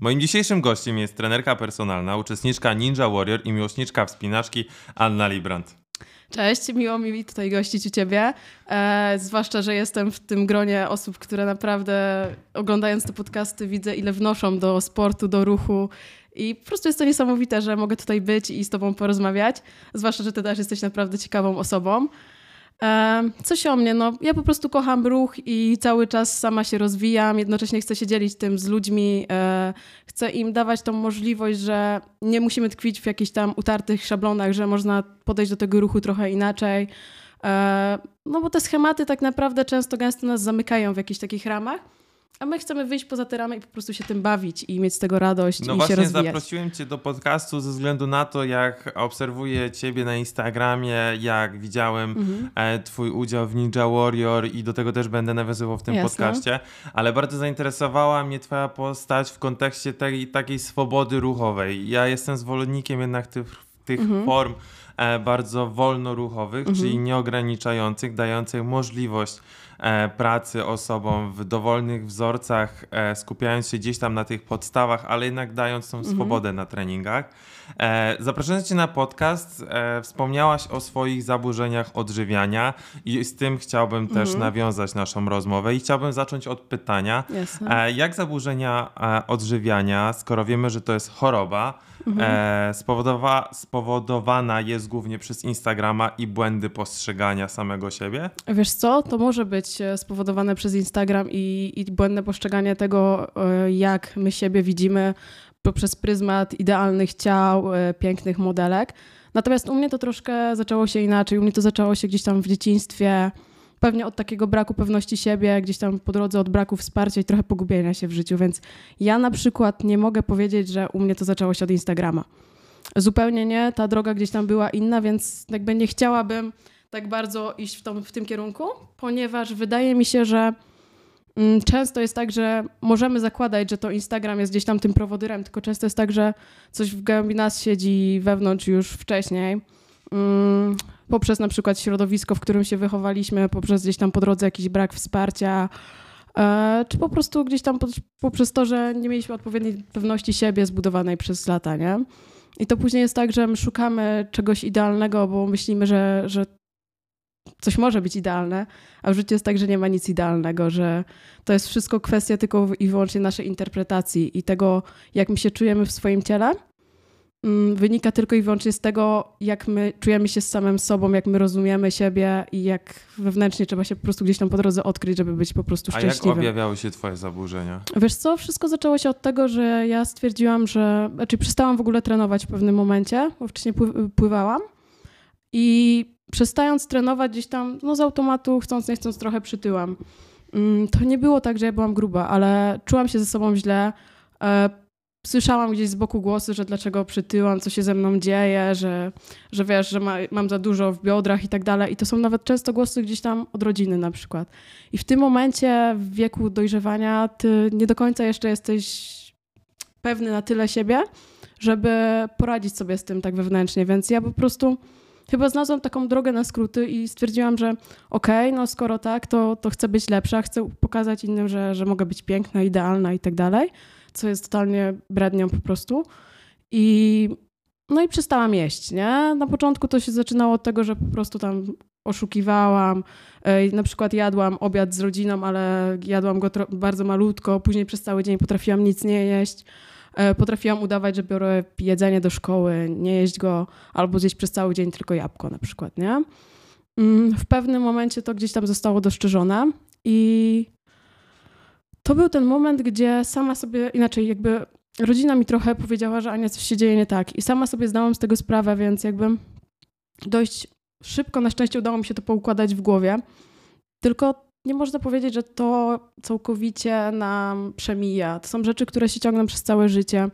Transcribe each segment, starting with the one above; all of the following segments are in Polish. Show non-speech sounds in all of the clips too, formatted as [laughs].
Moim dzisiejszym gościem jest trenerka personalna, uczestniczka Ninja Warrior i miłośniczka wspinaczki Anna Librand. Cześć, miło mi tutaj gościć u Ciebie. E, zwłaszcza, że jestem w tym gronie osób, które naprawdę oglądając te podcasty widzę, ile wnoszą do sportu, do ruchu. I po prostu jest to niesamowite, że mogę tutaj być i z Tobą porozmawiać. Zwłaszcza, że Ty też jesteś naprawdę ciekawą osobą. Coś o mnie, no ja po prostu kocham ruch i cały czas sama się rozwijam, jednocześnie chcę się dzielić tym z ludźmi, e, chcę im dawać tą możliwość, że nie musimy tkwić w jakichś tam utartych szablonach, że można podejść do tego ruchu trochę inaczej. E, no bo te schematy tak naprawdę często gęsto nas zamykają w jakichś takich ramach. A my chcemy wyjść poza te ramy i po prostu się tym bawić i mieć z tego radość no i się rozwijać. zaprosiłem cię do podcastu ze względu na to, jak obserwuję ciebie na Instagramie, jak widziałem mhm. E, twój udział w Ninja Warrior i do tego też będę nawiązywał w tym Jasne. podcaście, ale bardzo zainteresowała mnie twoja postać w kontekście tej takiej swobody ruchowej. Ja jestem zwolennikiem jednak tych, tych mhm. form e, bardzo wolnoruchowych, mhm. czyli nieograniczających, dających możliwość pracy osobom w dowolnych wzorcach, e, skupiając się gdzieś tam na tych podstawach, ale jednak dając tą mhm. swobodę na treningach. E, zapraszając Cię na podcast, wspomniałaś o swoich zaburzeniach odżywiania i z tym chciałbym mhm. też nawiązać naszą rozmowę i chciałbym zacząć od pytania, Jasne. jak zaburzenia odżywiania, skoro wiemy, że to jest choroba, mhm. spowodowa spowodowana jest głównie przez Instagrama i błędy postrzegania samego siebie? Wiesz co, to może być e, spowodowane przez Instagram i, i błędne postrzeganie tego, e, jak my siebie widzimy poprzez pryzmat idealnych ciał, e, pięknych modelek. Natomiast u mnie to troszkę zaczęło się inaczej. U mnie to zaczęło się gdzieś tam w dzieciństwie, pewnie od takiego braku pewności siebie, gdzieś tam po drodze od braku wsparcia i trochę pogubienia się w życiu. Więc ja na przykład nie mogę powiedzieć, że u mnie to zaczęło się od Instagrama. Zupełnie nie. Ta droga gdzieś tam była inna, więc jakby nie chciałabym tak bardzo iść w, tom, w tym kierunku, ponieważ wydaje mi się, że często jest tak, że możemy zakładać, że to Instagram jest gdzieś tam tym prowodyrem, tylko często jest tak, że coś w głębi nas siedzi wewnątrz już wcześniej. Mm, poprzez na przykład środowisko, w którym się wychowaliśmy, poprzez gdzieś tam po drodze jakiś brak wsparcia, e, czy po prostu gdzieś tam poprzez to, że nie mieliśmy odpowiedniej pewności siebie zbudowanej przez lata, nie? I to później jest tak, że my szukamy czegoś idealnego, bo myślimy, że, że coś może być idealne, a w życiu jest tak, że nie ma nic idealnego, że to jest wszystko kwestia tylko i wyłącznie naszej interpretacji i tego, jak my się czujemy w swoim ciele, mm, wynika tylko i wyłącznie z tego, jak my czujemy się z samym sobą, jak my rozumiemy siebie i jak wewnętrznie trzeba się po prostu gdzieś tam po drodze odkryć, żeby być po prostu szczęśliwym. A jak objawiały się twoje zaburzenia? Wiesz co, wszystko zaczęło się od tego, że ja stwierdziłam, że... Znaczy przestałam w ogóle trenować w pewnym momencie, bo wcześniej pływałam i przestając trenować gdzieś tam, no z automatu, chcąc nie chcąc, trochę przytyłam. Mm, to nie było tak, że ja byłam gruba, ale czułam się ze sobą źle. E, słyszałam gdzieś z boku głosy, że dlaczego przytyłam, co się ze mną dzieje, że, że wiesz, że ma, mam za dużo w biodrach i tak dalej. I to są nawet często głosy gdzieś tam od rodziny na przykład. I w tym momencie, w wieku dojrzewania, ty nie do końca jeszcze jesteś pewny na tyle siebie, żeby poradzić sobie z tym tak wewnętrznie. Więc ja po prostu chyba znalazłam taką drogę na skróty i stwierdziłam, że okej, okay, no skoro tak, to, to chcę być lepsza, chcę pokazać innym, że, że mogę być piękna, idealna i tak dalej, co jest totalnie brednią po prostu. I no i przestałam jeść, nie? Na początku to się zaczynało od tego, że po prostu tam oszukiwałam. Na przykład jadłam obiad z rodziną, ale jadłam go bardzo malutko. Później przez cały dzień potrafiłam nic nie jeść. E, potrafiłam udawać, że biorę jedzenie do szkoły, nie jeść go, albo zjeść przez cały dzień tylko jabłko na przykład, nie? Mm, w pewnym momencie to gdzieś tam zostało dostrzeżone i to był ten moment, gdzie sama sobie, inaczej jakby rodzina mi trochę powiedziała, że Ania, coś się dzieje nie tak i sama sobie zdałam z tego sprawę, więc jakby dość szybko, na szczęście udało mi się to poukładać w głowie. Tylko nie można powiedzieć, że to całkowicie nam przemija. To są rzeczy, które się ciągną przez całe życie.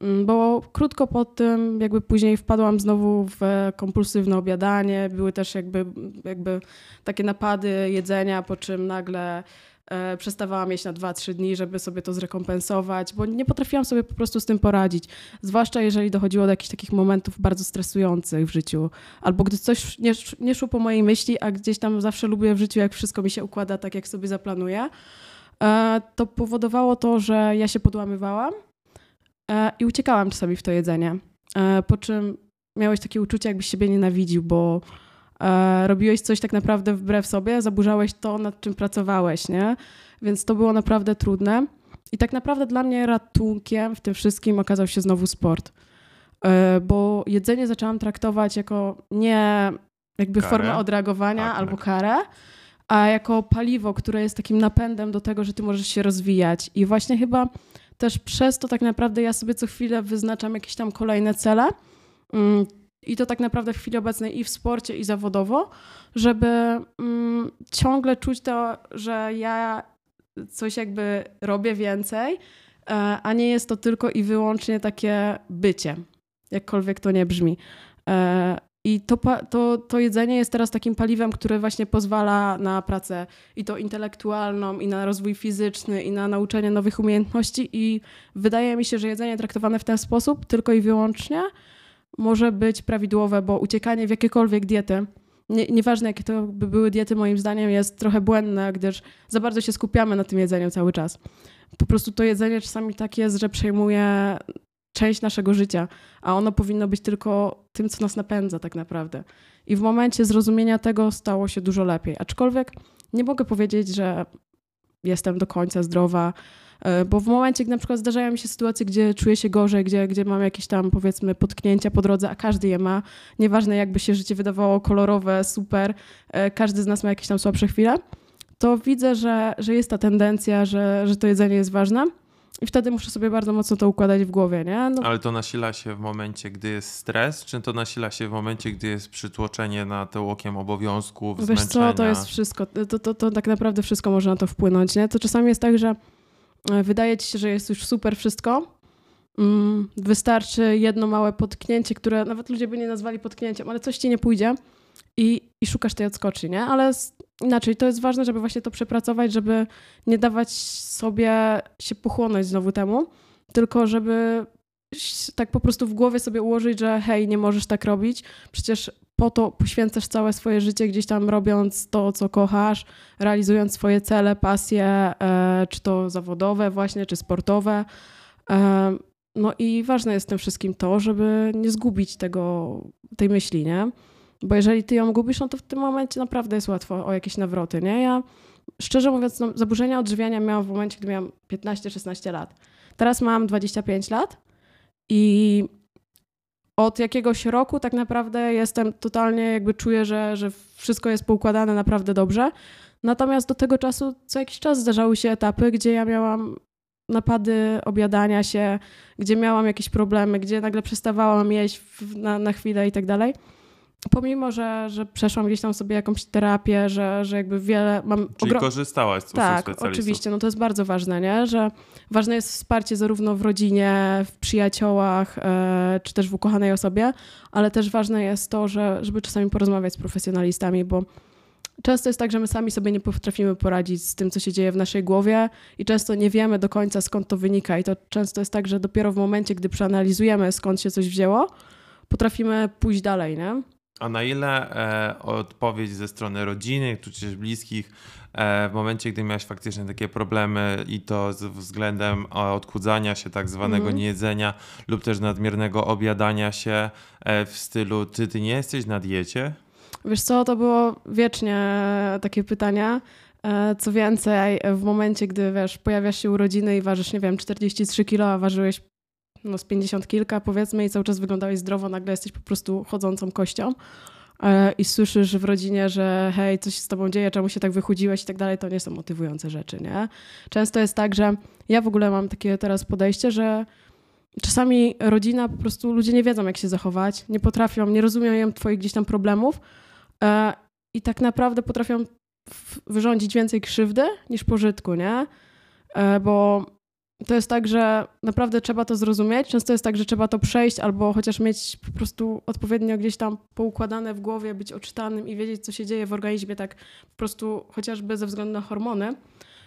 Mm, bo krótko po tym, jakby później wpadłam znowu w kompulsywne obiadanie. Były też jakby, jakby takie napady jedzenia, po czym nagle przestawałam jeść na 2-3 dni, żeby sobie to zrekompensować, bo nie potrafiłam sobie po prostu z tym poradzić. Zwłaszcza jeżeli dochodziło do jakichś takich momentów bardzo stresujących w życiu, albo gdy coś nie, nie szło po mojej myśli, a gdzieś tam zawsze lubię w życiu, jak wszystko mi się układa tak, jak sobie zaplanuję, e, to powodowało to, że ja się podłamywałam. e, i uciekałam czasami w to jedzenie. E, po czym miałeś takie uczucie, jakbyś siebie nienawidził, bo e, robiłeś coś tak naprawdę wbrew sobie, zaburzałeś to, nad czym pracowałeś, nie? Więc to było naprawdę trudne. I tak naprawdę dla mnie ratunkiem w tym wszystkim okazał się znowu sport. E, bo jedzenie zaczęłam traktować jako nie jakby karę? formę odreagowania tak, albo tak. karę, a jako paliwo, które jest takim napędem do tego, że ty możesz się rozwijać. I właśnie chyba też przez to tak naprawdę ja sobie co chwilę wyznaczam jakieś tam kolejne cele. I to tak naprawdę w chwili obecnej i w sporcie, i zawodowo, żeby mm, ciągle czuć to, że ja coś jakby robię więcej, e, a nie jest to tylko i wyłącznie takie bycie, jakkolwiek to nie brzmi. E, I to, to, to jedzenie jest teraz takim paliwem, które właśnie pozwala na pracę i to intelektualną, i na rozwój fizyczny, i na nauczenie nowych umiejętności. I wydaje mi się, że jedzenie traktowane w ten sposób tylko i wyłącznie może być prawidłowe, bo uciekanie w jakiekolwiek diety, nie, nieważne jakie to by były diety, moim zdaniem jest trochę błędne, gdyż za bardzo się skupiamy na tym jedzeniu cały czas. Po prostu to jedzenie czasami tak jest, że przejmuje część naszego życia, a ono powinno być tylko tym, co nas napędza tak naprawdę. I w momencie zrozumienia tego stało się dużo lepiej. Aczkolwiek nie mogę powiedzieć, że jestem do końca zdrowa, bo w momencie, gdy na przykład zdarzają mi się sytuacje, gdzie czuję się gorzej, gdzie, gdzie mam jakieś tam powiedzmy potknięcia po drodze, a każdy je ma, nieważne jakby się życie wydawało kolorowe, super, e, każdy z nas ma jakieś tam słabsze chwile, to widzę, że, że jest ta tendencja, że, że to jedzenie jest ważne. I wtedy muszę sobie bardzo mocno to układać w głowie, nie? No. Ale to nasila się w momencie, gdy jest stres, czy to nasila się w momencie, gdy jest przytłoczenie na to łokiem obowiązków, Wiesz co, to jest wszystko. To, to, to tak naprawdę wszystko może na to wpłynąć, nie? To czasami jest tak, że e, wydaje ci się, że jest już super wszystko, mm, wystarczy jedno małe potknięcie, które nawet ludzie by nie nazwali potknięciem, ale coś ci nie pójdzie i, i szukasz tej odskoczni, nie? Ale inaczej, to jest ważne, żeby właśnie to przepracować, żeby nie dawać sobie się pochłonąć znowu temu, tylko żeby tak po prostu w głowie sobie ułożyć, że hej, nie możesz tak robić, przecież po to poświęcasz całe swoje życie gdzieś tam robiąc to, co kochasz, realizując swoje cele, pasje, e, czy to zawodowe właśnie, czy sportowe. E, no i ważne jest w tym wszystkim to, żeby nie zgubić tego, tej myśli, nie? Bo jeżeli ty ją gubisz, no to w tym momencie naprawdę jest łatwo o jakieś nawroty, nie? Ja szczerze mówiąc, no, zaburzenia odżywiania miałam w momencie, gdy miałam 15-16 lat. Teraz mam 25 lat i od jakiegoś roku tak naprawdę jestem totalnie jakby czuję, że, że wszystko jest poukładane naprawdę dobrze. Natomiast do tego czasu co jakiś czas zdarzały się etapy, gdzie ja miałam napady objadania się, gdzie miałam jakieś problemy, gdzie nagle przestawałam jeść na, na chwilę i tak dalej pomimo, że, że przeszłam gdzieś tam sobie jakąś terapię, że, że jakby wiele mam... Czyli ogrom... korzystałaś z Tak, oczywiście, no to jest bardzo ważne, nie? Że ważne jest wsparcie zarówno w rodzinie, w przyjaciołach, e, czy też w ukochanej osobie, ale też ważne jest to, że, żeby czasami porozmawiać z profesjonalistami, bo często jest tak, że my sami sobie nie potrafimy poradzić z tym, co się dzieje w naszej głowie i często nie wiemy do końca, skąd to wynika i to często jest tak, że dopiero w momencie, gdy przeanalizujemy, skąd się coś wzięło, potrafimy pójść dalej, nie? A na ile e, odpowiedź ze strony rodziny, tudzież bliskich, e, w momencie, gdy miałeś faktycznie takie problemy i to z względem odchudzania się, tak zwanego mm. niejedzenia lub też nadmiernego obiadania się e, w stylu ty, ty nie jesteś na diecie? Wiesz co, to było wiecznie takie pytania. E, co więcej, w momencie, gdy wiesz, pojawiasz się urodziny i ważysz, nie wiem, 43 kilo, a ważyłeś no z 50 kilka powiedzmy i cały czas wyglądałeś zdrowo, nagle jesteś po prostu chodzącą kością e, i słyszysz w rodzinie, że hej, coś się z tobą dzieje, czemu się tak wychudziłeś i tak dalej, to nie są motywujące rzeczy, nie? Często jest tak, że ja w ogóle mam takie teraz podejście, że czasami rodzina, po prostu ludzie nie wiedzą, jak się zachować, nie potrafią, nie rozumieją twoich gdzieś tam problemów e, i tak naprawdę potrafią wyrządzić więcej krzywdy niż pożytku, nie? E, bo to jest tak, że naprawdę trzeba to zrozumieć. Często jest tak, że trzeba to przejść albo chociaż mieć po prostu odpowiednio gdzieś tam poukładane w głowie, być oczytanym i wiedzieć, co się dzieje w organizmie, tak po prostu chociażby ze względu na hormony,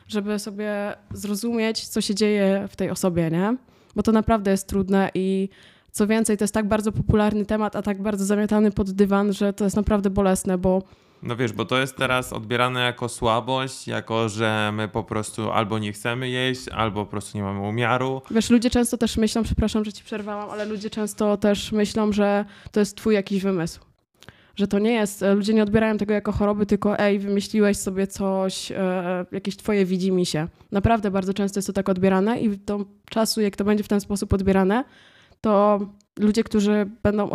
żeby sobie zrozumieć, co się dzieje w tej osobie, nie? Bo to naprawdę jest trudne i co więcej, to jest tak bardzo popularny temat, a tak bardzo zamiatany pod dywan, że to jest naprawdę bolesne, bo No wiesz, bo to jest teraz odbierane jako słabość, jako że my po prostu albo nie chcemy jeść, albo po prostu nie mamy umiaru. Wiesz, ludzie często też myślą, przepraszam, że ci przerwałam, ale ludzie często też myślą, że to jest twój jakiś wymysł. Że to nie jest, e, ludzie nie odbierają tego jako choroby, tylko ej, wymyśliłeś sobie coś, e, jakieś twoje widzi się. Naprawdę bardzo często jest to tak odbierane i do czasu, jak to będzie w ten sposób odbierane, to ludzie, którzy będą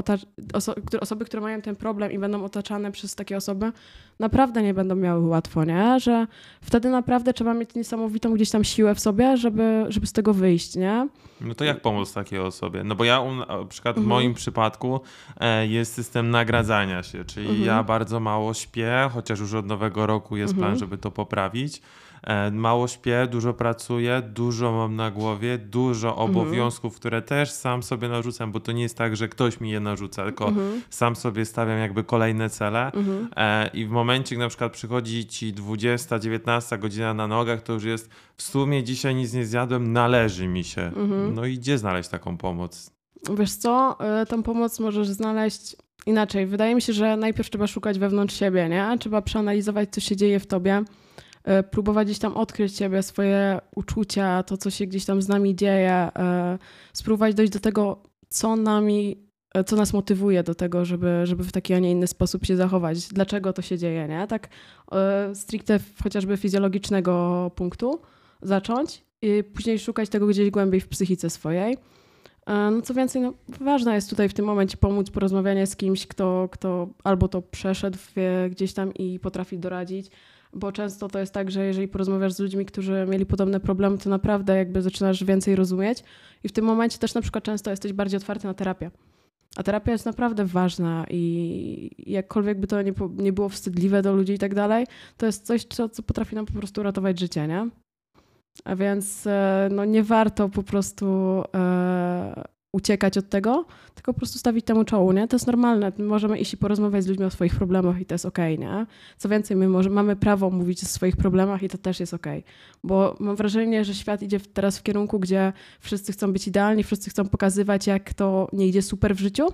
oso osoby, które mają ten problem i będą otaczane przez takie osoby, naprawdę nie będą miały łatwo, nie? Że wtedy naprawdę trzeba mieć niesamowitą gdzieś tam siłę w sobie, żeby, żeby z tego wyjść, nie? No to jak pomóc takiej osobie? No bo ja na przykład mhm. w moim przypadku e, jest system nagradzania się, czyli mhm. ja bardzo mało śpię, chociaż już od nowego roku jest mhm. plan, żeby to poprawić. E, mało śpię, dużo pracuję, dużo mam na głowie, dużo mhm. obowiązków, które też sam sobie narzucam, bo to nie jest tak, że ktoś mi je narzuca, tylko mhm. sam sobie stawiam jakby kolejne cele mhm. E, i w momencie, gdy na przykład przychodzi ci 20, 19 godzina na nogach, to już jest w sumie dzisiaj nic nie zjadłem, należy mi się. No i gdzie znaleźć taką pomoc? Wiesz co, e, tą pomoc możesz znaleźć inaczej. Wydaje mi się, że najpierw trzeba szukać wewnątrz siebie, nie? Trzeba przeanalizować, co się dzieje w tobie próbować gdzieś tam odkryć siebie, swoje uczucia, to, co się gdzieś tam z nami dzieje, e, spróbować dojść do tego, co nami, e, co nas motywuje do tego, żeby, żeby w taki, a nie inny sposób się zachować. Dlaczego to się dzieje, nie? Tak stricte chociażby fizjologicznego punktu zacząć i później szukać tego gdzieś głębiej w psychice swojej. No co więcej, no, ważne jest tutaj w tym momencie pomóc, porozmawianie z kimś, kto, kto albo to przeszedł gdzieś tam i potrafi doradzić, bo często to jest tak, że jeżeli porozmawiasz z ludźmi, którzy mieli podobne problemy, to naprawdę jakby zaczynasz więcej rozumieć i w tym momencie też na przykład często jesteś bardziej otwarty na terapię. A terapia jest naprawdę ważna i jakkolwiek by to nie, nie było wstydliwe do ludzi i tak dalej, to jest coś, co, co potrafi nam po prostu uratować życie, nie? A więc e, no, nie warto po prostu e, uciekać od tego, tylko po prostu stawić temu czołu, nie? To jest normalne. Możemy iść i porozmawiać z ludźmi o swoich problemach i to jest okej, okay, nie? Co więcej, my może, mamy prawo mówić o swoich problemach i to też jest okej. Okay. Bo mam wrażenie, że świat idzie teraz w kierunku, gdzie wszyscy chcą być idealni, wszyscy chcą pokazywać, jak to nie idzie super w życiu,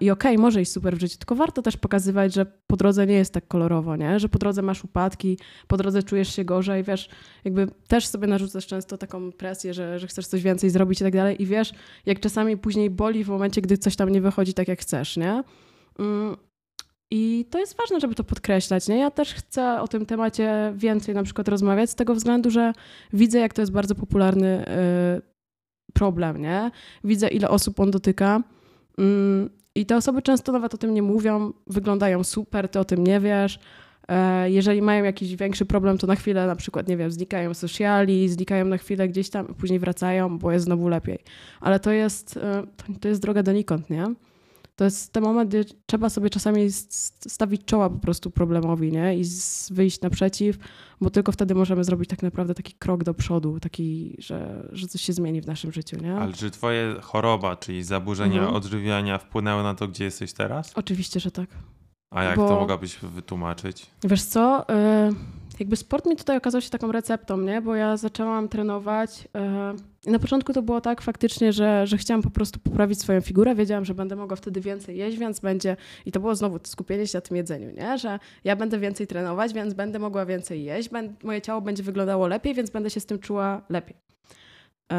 i okej, okay, może iść super w życiu, tylko warto też pokazywać, że po drodze nie jest tak kolorowo, nie? że po drodze masz upadki, po drodze czujesz się gorzej, wiesz, jakby też sobie narzucasz często taką presję, że, że chcesz coś więcej zrobić i tak dalej i wiesz, jak czasami później boli w momencie, gdy coś tam nie wychodzi tak, jak chcesz, nie? Mm, I to jest ważne, żeby to podkreślać. Nie? Ja też chcę o tym temacie więcej na przykład rozmawiać, z tego względu, że widzę, jak to jest bardzo popularny y, problem. Nie? Widzę, ile osób on dotyka. Mm, I te osoby często nawet o tym nie mówią, wyglądają super, ty o tym nie wiesz. E, jeżeli mają jakiś większy problem, to na chwilę na przykład, nie wiem, znikają sociali, znikają na chwilę gdzieś tam, później wracają, bo jest znowu lepiej. Ale to jest, e, to jest droga donikąd, nie? To jest ten moment, gdzie trzeba sobie czasami stawić czoła po prostu problemowi, nie? I wyjść naprzeciw, bo tylko wtedy możemy zrobić tak naprawdę taki krok do przodu, taki, że, że coś się zmieni w naszym życiu, nie? Ale czy twoje choroba, czyli zaburzenia mhm. odżywiania wpłynęły na to, gdzie jesteś teraz? Oczywiście, że tak. A jak bo... to mogłabyś wytłumaczyć? Wiesz co, y jakby sport mi tutaj okazał się taką receptą, nie? Bo ja zaczęłam trenować. Yy, na początku to było tak faktycznie, że, że chciałam po prostu poprawić swoją figurę. Wiedziałam, że będę mogła wtedy więcej jeść, więc będzie. I to było znowu skupienie się na tym jedzeniu, nie? Że ja będę więcej trenować, więc będę mogła więcej jeść. moje ciało będzie wyglądało lepiej, więc będę się z tym czuła lepiej. Yy,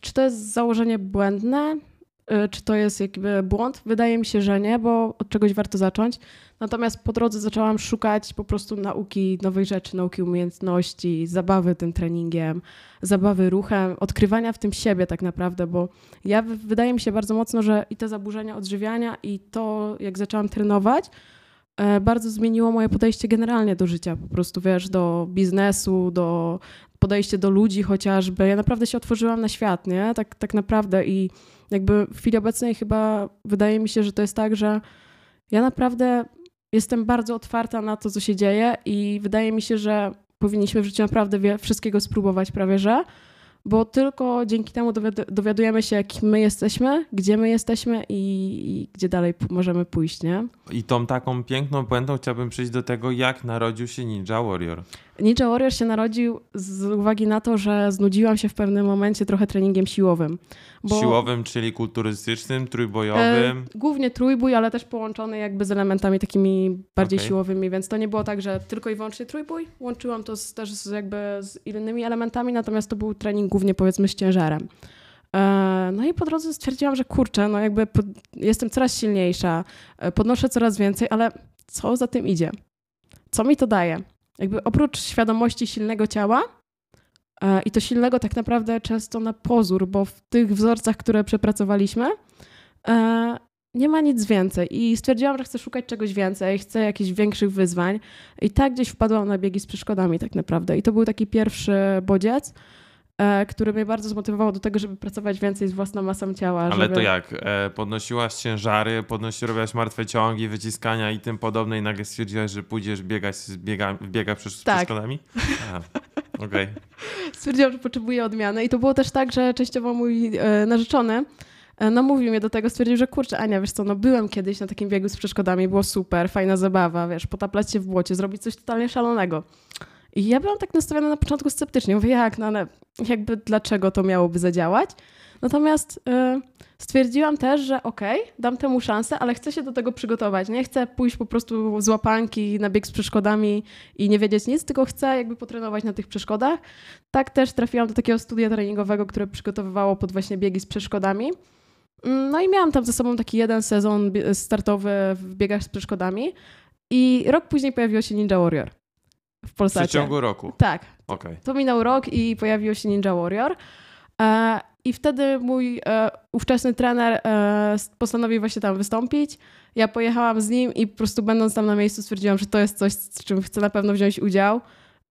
czy to jest założenie błędne? Y, czy to jest jakby błąd? Wydaje mi się, że nie, bo od czegoś warto zacząć. Natomiast po drodze zaczęłam szukać po prostu nauki nowych rzeczy, nauki umiejętności, zabawy tym treningiem, zabawy ruchem, odkrywania w tym siebie tak naprawdę, bo ja wydaje mi się bardzo mocno, że i te zaburzenia odżywiania i to, jak zaczęłam trenować, e, bardzo zmieniło moje podejście generalnie do życia, po prostu wiesz, do biznesu, do podejście do ludzi chociażby. Ja naprawdę się otworzyłam na świat, nie? Tak, tak naprawdę i jakby w chwili obecnej chyba wydaje mi się, że to jest tak, że ja naprawdę jestem bardzo otwarta na to, co się dzieje i wydaje mi się, że powinniśmy w życiu naprawdę wszystkiego spróbować prawie, że bo tylko dzięki temu dowiadujemy się, kim my jesteśmy, gdzie my jesteśmy i, i, gdzie dalej możemy pójść, nie? I tą taką piękną puentą chciałbym przejść do tego, jak narodził się Ninja Warrior. Ninja Warrior się narodził z uwagi na to, że znudziłam się w pewnym momencie trochę treningiem siłowym. Siłowym, czyli kulturystycznym, trójbojowym? E, głównie trójbój, ale też połączony jakby z elementami takimi bardziej okay. siłowymi, więc to nie było tak, że tylko i wyłącznie trójbój. Łączyłam to z, też z, jakby z innymi elementami, natomiast to był trening głównie powiedzmy z ciężarem. E, no i po drodze stwierdziłam, że kurczę, no jakby pod, jestem coraz silniejsza, e, podnoszę coraz więcej, ale co za tym idzie? Co mi to daje? Jakby oprócz świadomości silnego ciała, e, i to silnego tak naprawdę często na pozór, bo w tych wzorcach, które przepracowaliśmy, nie ma nic więcej. I stwierdziłam, że chcę szukać czegoś więcej, chcę jakichś większych wyzwań. I tak gdzieś wpadłam na biegi z przeszkodami tak naprawdę. I to był taki pierwszy bodziec. E, który mnie bardzo zmotywował do tego, żeby pracować więcej z własną masą ciała. Ale żeby... to jak? E, podnosiłaś ciężary, podnosi, robiłaś martwe ciągi, wyciskania i tym podobne i nagle stwierdziłaś, że pójdziesz biegać z biega, biega przez tak. przeszkodami? Okej. Okay. [laughs] Stwierdziłam, że potrzebuję odmiany i to było też tak, że częściowo mój e, narzeczony no mówił mnie do tego, stwierdził, że kurczę Ania, wiesz co, no byłem kiedyś na takim biegu z przeszkodami, było super, fajna zabawa, wiesz, potaplać się w błocie, zrobić coś totalnie szalonego. I ja byłam tak nastawiona na początku sceptycznie. Mówię, jak, no ale jakby dlaczego to miałoby zadziałać? Natomiast y, stwierdziłam też, że okej, okay, dam temu szansę, ale chcę się do tego przygotować. Nie chcę pójść po prostu z łapanki na bieg z przeszkodami i nie wiedzieć nic, tylko chcę jakby potrenować na tych przeszkodach. Tak też trafiłam do takiego studia treningowego, które przygotowywało pod właśnie biegi z przeszkodami. Mm, no i miałam tam ze sobą taki jeden sezon startowy w biegach z przeszkodami. I rok później pojawiło się Ninja Warrior w Polsacie. W ciągu roku? Tak. Okay. To minął rok i pojawił się Ninja Warrior. E, I wtedy mój e, ówczesny trener e, postanowił właśnie tam wystąpić. Ja pojechałam z nim i po prostu będąc tam na miejscu stwierdziłam, że to jest coś, z czym chcę na pewno wziąć udział.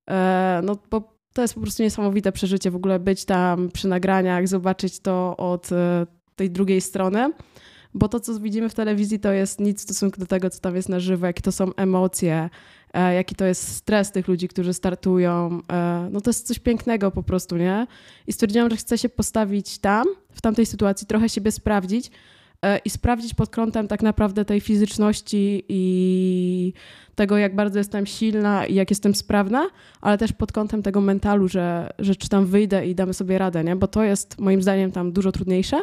E, no bo to jest po prostu niesamowite przeżycie w ogóle być tam przy nagraniach, zobaczyć to od tej drugiej strony. Bo to, co widzimy w telewizji, to jest nic w stosunku do tego, co tam jest na żywo, jakie to są emocje, jaki to jest stres tych ludzi, którzy startują. E, no to jest coś pięknego po prostu, nie? I stwierdziłam, że chcę się postawić tam, w tamtej sytuacji, trochę siebie sprawdzić e, i sprawdzić pod kątem tak naprawdę tej fizyczności i tego, jak bardzo jestem silna i jak jestem sprawna, ale też pod kątem tego mentalu, że, że czy tam wyjdę i damy sobie radę, nie? Bo to jest moim zdaniem tam dużo trudniejsze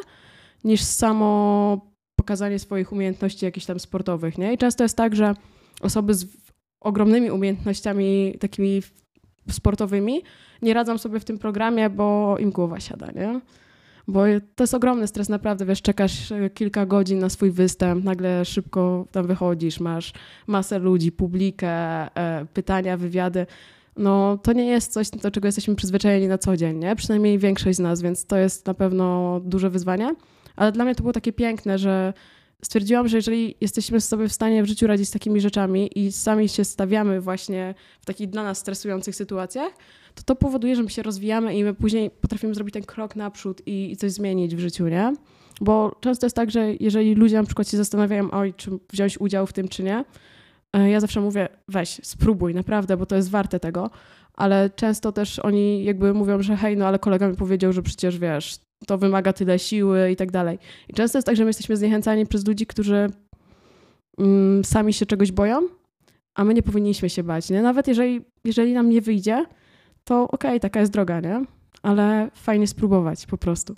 niż samo pokazanie swoich umiejętności jakichś tam sportowych, nie? I często jest tak, że osoby z ogromnymi umiejętnościami takimi sportowymi, nie radzą sobie w tym programie, bo im głowa siada, nie? Bo to jest ogromny stres, naprawdę, wiesz, czekasz e, kilka godzin na swój występ, nagle szybko tam wychodzisz, masz masę ludzi, publikę, e, pytania, wywiady. No to nie jest coś, do czego jesteśmy przyzwyczajeni na co dzień, nie? Przynajmniej większość z nas, więc to jest na pewno duże wyzwanie. Ale dla mnie to było takie piękne, że stwierdziłam, że jeżeli jesteśmy sobie w stanie w życiu radzić z takimi rzeczami i sami się stawiamy właśnie w takich dla nas stresujących sytuacjach, to to powoduje, że my się rozwijamy i my później potrafimy zrobić ten krok naprzód i, i coś zmienić w życiu, nie? Bo często jest tak, że jeżeli ludzie na przykład się zastanawiają, oj, czy wziąć udział w tym, czy nie, ja zawsze mówię, weź, spróbuj, naprawdę, bo to jest warte tego. Ale często też oni jakby mówią, że hej, no ale kolega mi powiedział, że przecież wiesz, to wymaga tyle siły i tak dalej. I często jest tak, że my jesteśmy zniechęcani przez ludzi, którzy mm, sami się czegoś boją, a my nie powinniśmy się bać, nie? Nawet jeżeli, jeżeli nam nie wyjdzie, to okej, okay, taka jest droga, nie? Ale fajnie spróbować po prostu.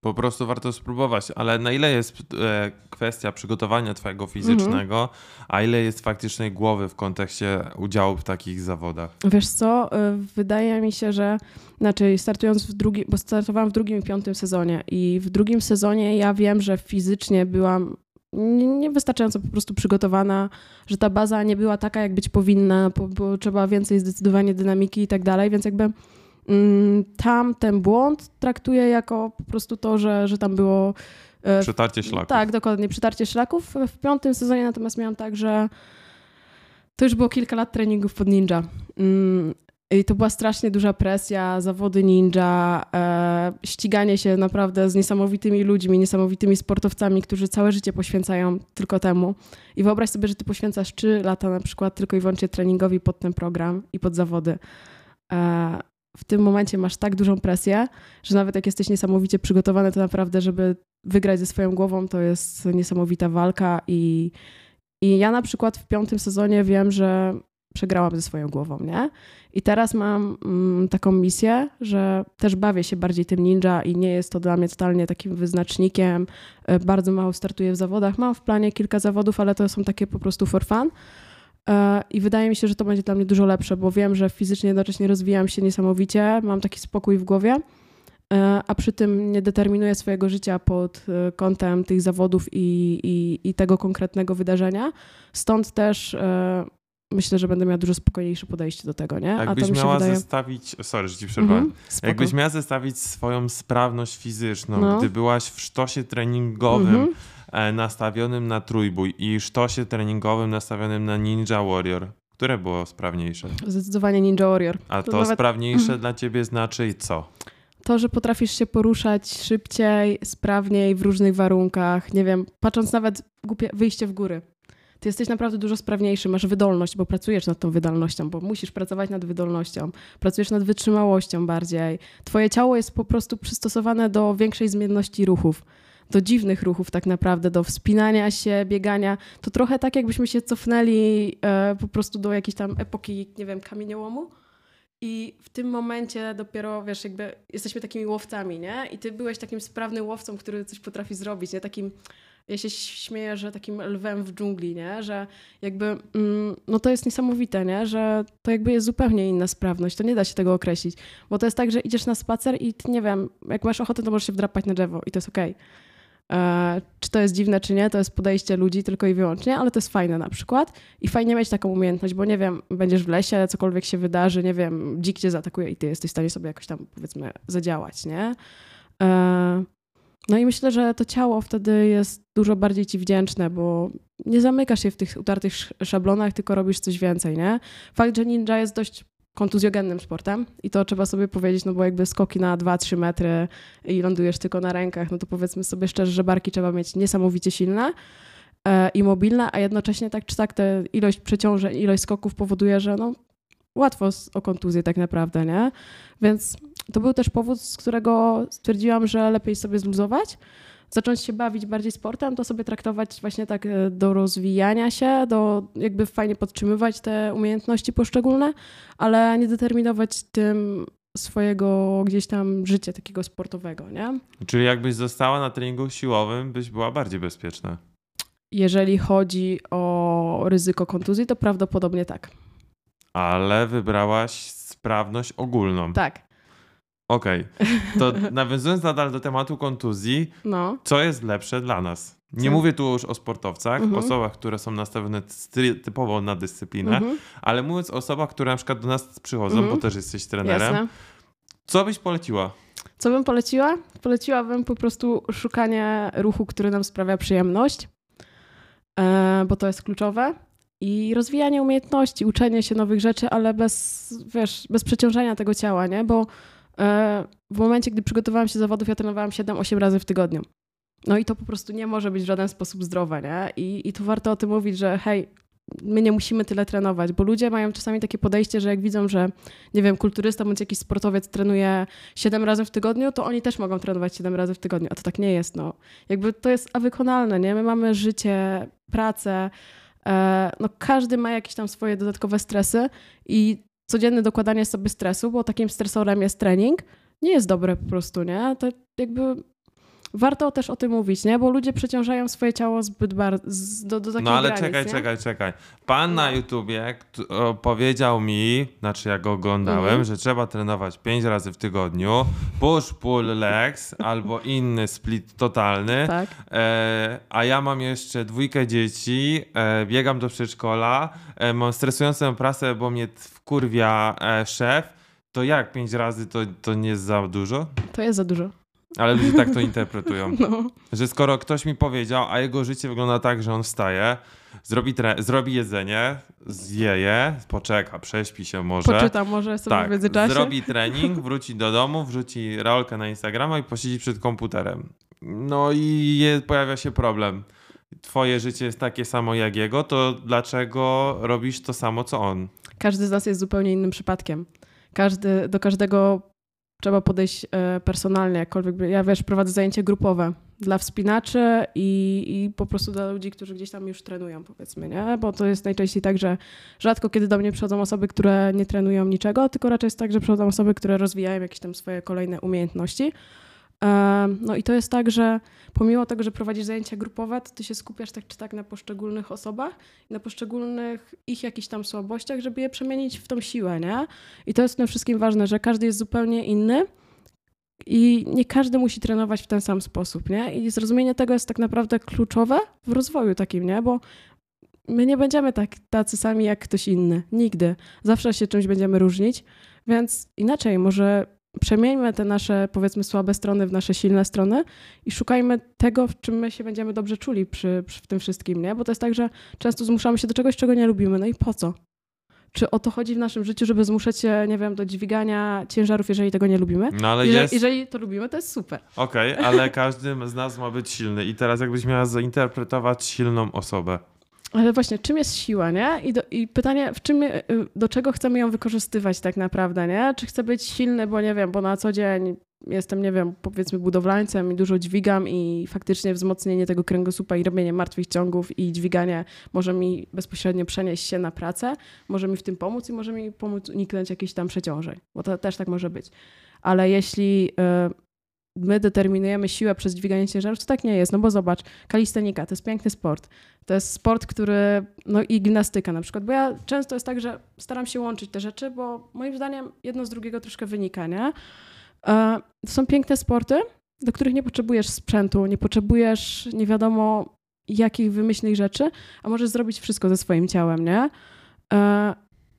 Po prostu warto spróbować, ale na ile jest e, kwestia przygotowania twojego fizycznego, a ile jest faktycznej głowy w kontekście udziału w takich zawodach? Wiesz co, e, wydaje mi się, że znaczy startując w drugim, bo startowałam w drugim i piątym sezonie i w drugim sezonie ja wiem, że fizycznie byłam niewystarczająco po prostu przygotowana, że ta baza nie była taka, jak być powinna, bo, bo trzeba więcej zdecydowanie dynamiki i tak dalej, więc jakby tam ten błąd traktuję jako po prostu to, że, że tam było. E, przytarcie szlaków. Tak, dokładnie, przytarcie szlaków. W piątym sezonie natomiast miałam tak, że to już było kilka lat treningów pod ninja. Mm, I to była strasznie duża presja, zawody ninja, e, ściganie się naprawdę z niesamowitymi ludźmi, niesamowitymi sportowcami, którzy całe życie poświęcają tylko temu. I wyobraź sobie, że ty poświęcasz 3 lata na przykład tylko i wyłącznie treningowi pod ten program i pod zawody. W tym momencie masz tak dużą presję, że nawet jak jesteś niesamowicie przygotowany, to naprawdę, żeby wygrać ze swoją głową, to jest niesamowita walka i, i ja na przykład w piątym sezonie wiem, że przegrałam ze swoją głową, nie? I teraz mam mm, taką misję, że też bawię się bardziej tym ninja i nie jest to dla mnie totalnie takim wyznacznikiem. E, bardzo mało startuję w zawodach. Mam w planie kilka zawodów, ale to są takie po prostu for fun. E, I wydaje mi się, że to będzie dla mnie dużo lepsze, bo wiem, że fizycznie jednocześnie rozwijam się niesamowicie, mam taki spokój w głowie, e, a przy tym nie determinuję swojego życia pod kątem tych zawodów i, i, i tego konkretnego wydarzenia. Stąd też myślę, że będę miała dużo spokojniejsze podejście do tego, nie? Jakbyś miała wydaje... zestawić, sorry, że ci przerwałem, -hmm, jakbyś miała zestawić swoją sprawność fizyczną, no. gdy byłaś w sztosie treningowym -hmm. Nastawionym na trójbój i sztosie treningowym nastawionym na Ninja Warrior, które było sprawniejsze? Zdecydowanie Ninja Warrior. A to, to nawet... sprawniejsze -hmm. dla ciebie znaczy i co? To, że potrafisz się poruszać szybciej, sprawniej, w różnych warunkach, nie wiem, patrząc nawet głupie, wyjście w góry ty jesteś naprawdę dużo sprawniejszy, masz wydolność, bo pracujesz nad tą wydolnością, bo musisz pracować nad wydolnością, pracujesz nad wytrzymałością bardziej. Twoje ciało jest po prostu przystosowane do większej zmienności ruchów do dziwnych ruchów tak naprawdę, do wspinania się, biegania. To trochę tak, jakbyśmy się cofnęli e, po prostu do jakiejś tam epoki, nie wiem, kamieniołomu. I w tym momencie dopiero, wiesz, jakby jesteśmy takimi łowcami, nie? I ty byłeś takim sprawnym łowcą, który coś potrafi zrobić, nie? Takim ja się śmieję, że takim lwem w dżungli, nie? Że jakby, mm, no to jest niesamowite, nie? Że to jakby jest zupełnie inna sprawność, to nie da się tego określić, bo to jest tak, że idziesz na spacer i ty, nie wiem, jak masz ochotę, to możesz się wdrapać na drzewo i to jest okej. Okay. E, czy to jest dziwne, czy nie, to jest podejście ludzi tylko i wyłącznie, ale to jest fajne na przykład i fajnie mieć taką umiejętność, bo nie wiem, będziesz w lesie, cokolwiek się wydarzy, nie wiem, dzik cię zaatakuje i ty jesteś w stanie sobie jakoś tam, powiedzmy, zadziałać, nie? E, no i myślę, że to ciało wtedy jest dużo bardziej ci wdzięczne, bo nie zamykasz się w tych utartych szablonach, tylko robisz coś więcej, nie? Fakt, że ninja jest dość kontuzjogennym sportem i to trzeba sobie powiedzieć, no bo jakby skoki na 2-3 metry i lądujesz tylko na rękach, no to powiedzmy sobie szczerze, że barki trzeba mieć niesamowicie silne e, i mobilne, a jednocześnie tak czy tak te ilość przeciążeń, ilość skoków powoduje, że no łatwo o kontuzję tak naprawdę, nie? Więc to był też powód, z którego stwierdziłam, że lepiej sobie zluzować, zacząć się bawić bardziej sportem, to sobie traktować właśnie tak e, do rozwijania się, do jakby fajnie podtrzymywać te umiejętności poszczególne, ale nie determinować tym swojego gdzieś tam życia takiego sportowego, nie? Czyli jakbyś została na treningu siłowym, byś była bardziej bezpieczna. Jeżeli chodzi o ryzyko kontuzji, to prawdopodobnie tak. Ale wybrałaś sprawność ogólną. Tak. Okej, okay. to [laughs] nawiązując nadal do tematu kontuzji, no. co jest lepsze dla nas? Nie co? mówię tu już o sportowcach, mhm. osobach, które są nastawione typowo na dyscyplinę, mhm. ale mówiąc o osobach, które na przykład do nas przychodzą, mhm. bo też jesteś trenerem, Jasne. co byś poleciła? Co bym poleciła? Poleciłabym po prostu szukanie ruchu, który nam sprawia przyjemność, e, bo to jest kluczowe i rozwijanie umiejętności, uczenie się nowych rzeczy, ale bez, wiesz, bez przeciążenia tego ciała, nie? Bo w momencie, gdy przygotowałam się do zawodów, ja trenowałam 7-8 razy w tygodniu. No i to po prostu nie może być w żaden sposób zdrowe, nie? I, I tu warto o tym mówić, że hej, my nie musimy tyle trenować, bo ludzie mają czasami takie podejście, że jak widzą, że nie wiem, kulturysta bądź jakiś sportowiec trenuje 7 razy w tygodniu, to oni też mogą trenować 7 razy w tygodniu, a to tak nie jest, no. Jakby to jest wykonalne, nie? My mamy życie, pracę, E, no każdy ma jakieś tam swoje dodatkowe stresy i codzienne dokładanie sobie stresu, bo takim stresorem jest trening, nie jest dobre po prostu, nie? To jakby warto też o tym mówić, nie? Bo ludzie przeciążają swoje ciało zbyt bardzo, do, do No ale granic, czekaj, nie? czekaj, czekaj. Pan na no. YouTubie powiedział mi, znaczy ja go oglądałem, mhm. że trzeba trenować 5 razy w tygodniu, push, pull, legs [laughs] albo inny split totalny, tak. e, a ja mam jeszcze dwójkę dzieci, e, biegam do przedszkola, e, mam stresującą pracę, bo mnie wkurwia e, szef, to jak 5 razy to, to nie jest za dużo? To jest za dużo. Ale ludzie tak to interpretują. [laughs] No. Że skoro ktoś mi powiedział, a jego życie wygląda tak, że on wstaje, zrobi, zrobi jedzenie, zje je, poczeka, prześpi się może. Poczyta może sobie tak, w międzyczasie. Zrobi trening, wróci do domu, wrzuci rolkę na Instagrama i posiedzi przed komputerem. No i je, pojawia się problem. Twoje życie jest takie samo jak jego, to dlaczego robisz to samo co on? Każdy z nas jest zupełnie innym przypadkiem. Każdy, do każdego trzeba podejść e, personalnie, jakkolwiek. Ja wiesz, prowadzę zajęcie grupowe dla wspinaczy i, i po prostu dla ludzi, którzy gdzieś tam już trenują, powiedzmy, nie? Bo to jest najczęściej tak, że rzadko kiedy do mnie przychodzą osoby, które nie trenują niczego, tylko raczej jest tak, że przychodzą osoby, które rozwijają jakieś tam swoje kolejne umiejętności. No i to jest tak, że pomimo tego, że prowadzisz zajęcia grupowe, to ty się skupiasz tak czy tak na poszczególnych osobach, na poszczególnych ich jakichś tam słabościach, żeby je przemienić w tą siłę, nie? I to jest przede wszystkim ważne, że każdy jest zupełnie inny i nie każdy musi trenować w ten sam sposób, nie? I zrozumienie tego jest tak naprawdę kluczowe w rozwoju takim, nie? Bo my nie będziemy tak, tacy sami jak ktoś inny. Nigdy. Zawsze się czymś będziemy różnić, więc inaczej, może przemieńmy te nasze, powiedzmy, słabe strony w nasze silne strony i szukajmy tego, w czym my się będziemy dobrze czuli przy, przy tym wszystkim, nie? Bo to jest tak, że często zmuszamy się do czegoś, czego nie lubimy. No i po co? Czy o to chodzi w naszym życiu, żeby zmuszać się, nie wiem, do dźwigania ciężarów, jeżeli tego nie lubimy? No ale jeżeli, jest... jeżeli to lubimy, to jest super. Okej, okay, ale każdy z nas ma być silny. I teraz jakbyś miała zainterpretować silną osobę. Ale właśnie, czym jest siła, nie? I, do, I, pytanie, w czym, y, do czego chcemy ją wykorzystywać tak naprawdę, nie? Czy chcę być silny, bo nie wiem, bo na co dzień jestem, nie wiem, powiedzmy budowlańcem i dużo dźwigam i faktycznie wzmocnienie tego kręgosłupa i robienie martwych ciągów i dźwiganie może mi bezpośrednio przenieść się na pracę, może mi w tym pomóc i może mi pomóc uniknąć jakichś tam przeciążeń, bo to też tak może być. Ale jeśli y, my determinujemy siłę przez dźwiganie ciężarów, to tak nie jest, no bo zobacz, kalistenika to jest piękny sport. To jest sport, który, no i gimnastyka na przykład, bo ja często jest tak, że staram się łączyć te rzeczy, bo moim zdaniem jedno z drugiego troszkę wynika, nie? E, to są piękne sporty, do których nie potrzebujesz sprzętu, nie potrzebujesz nie wiadomo jakich wymyślnych rzeczy, a możesz zrobić wszystko ze swoim ciałem, nie? E,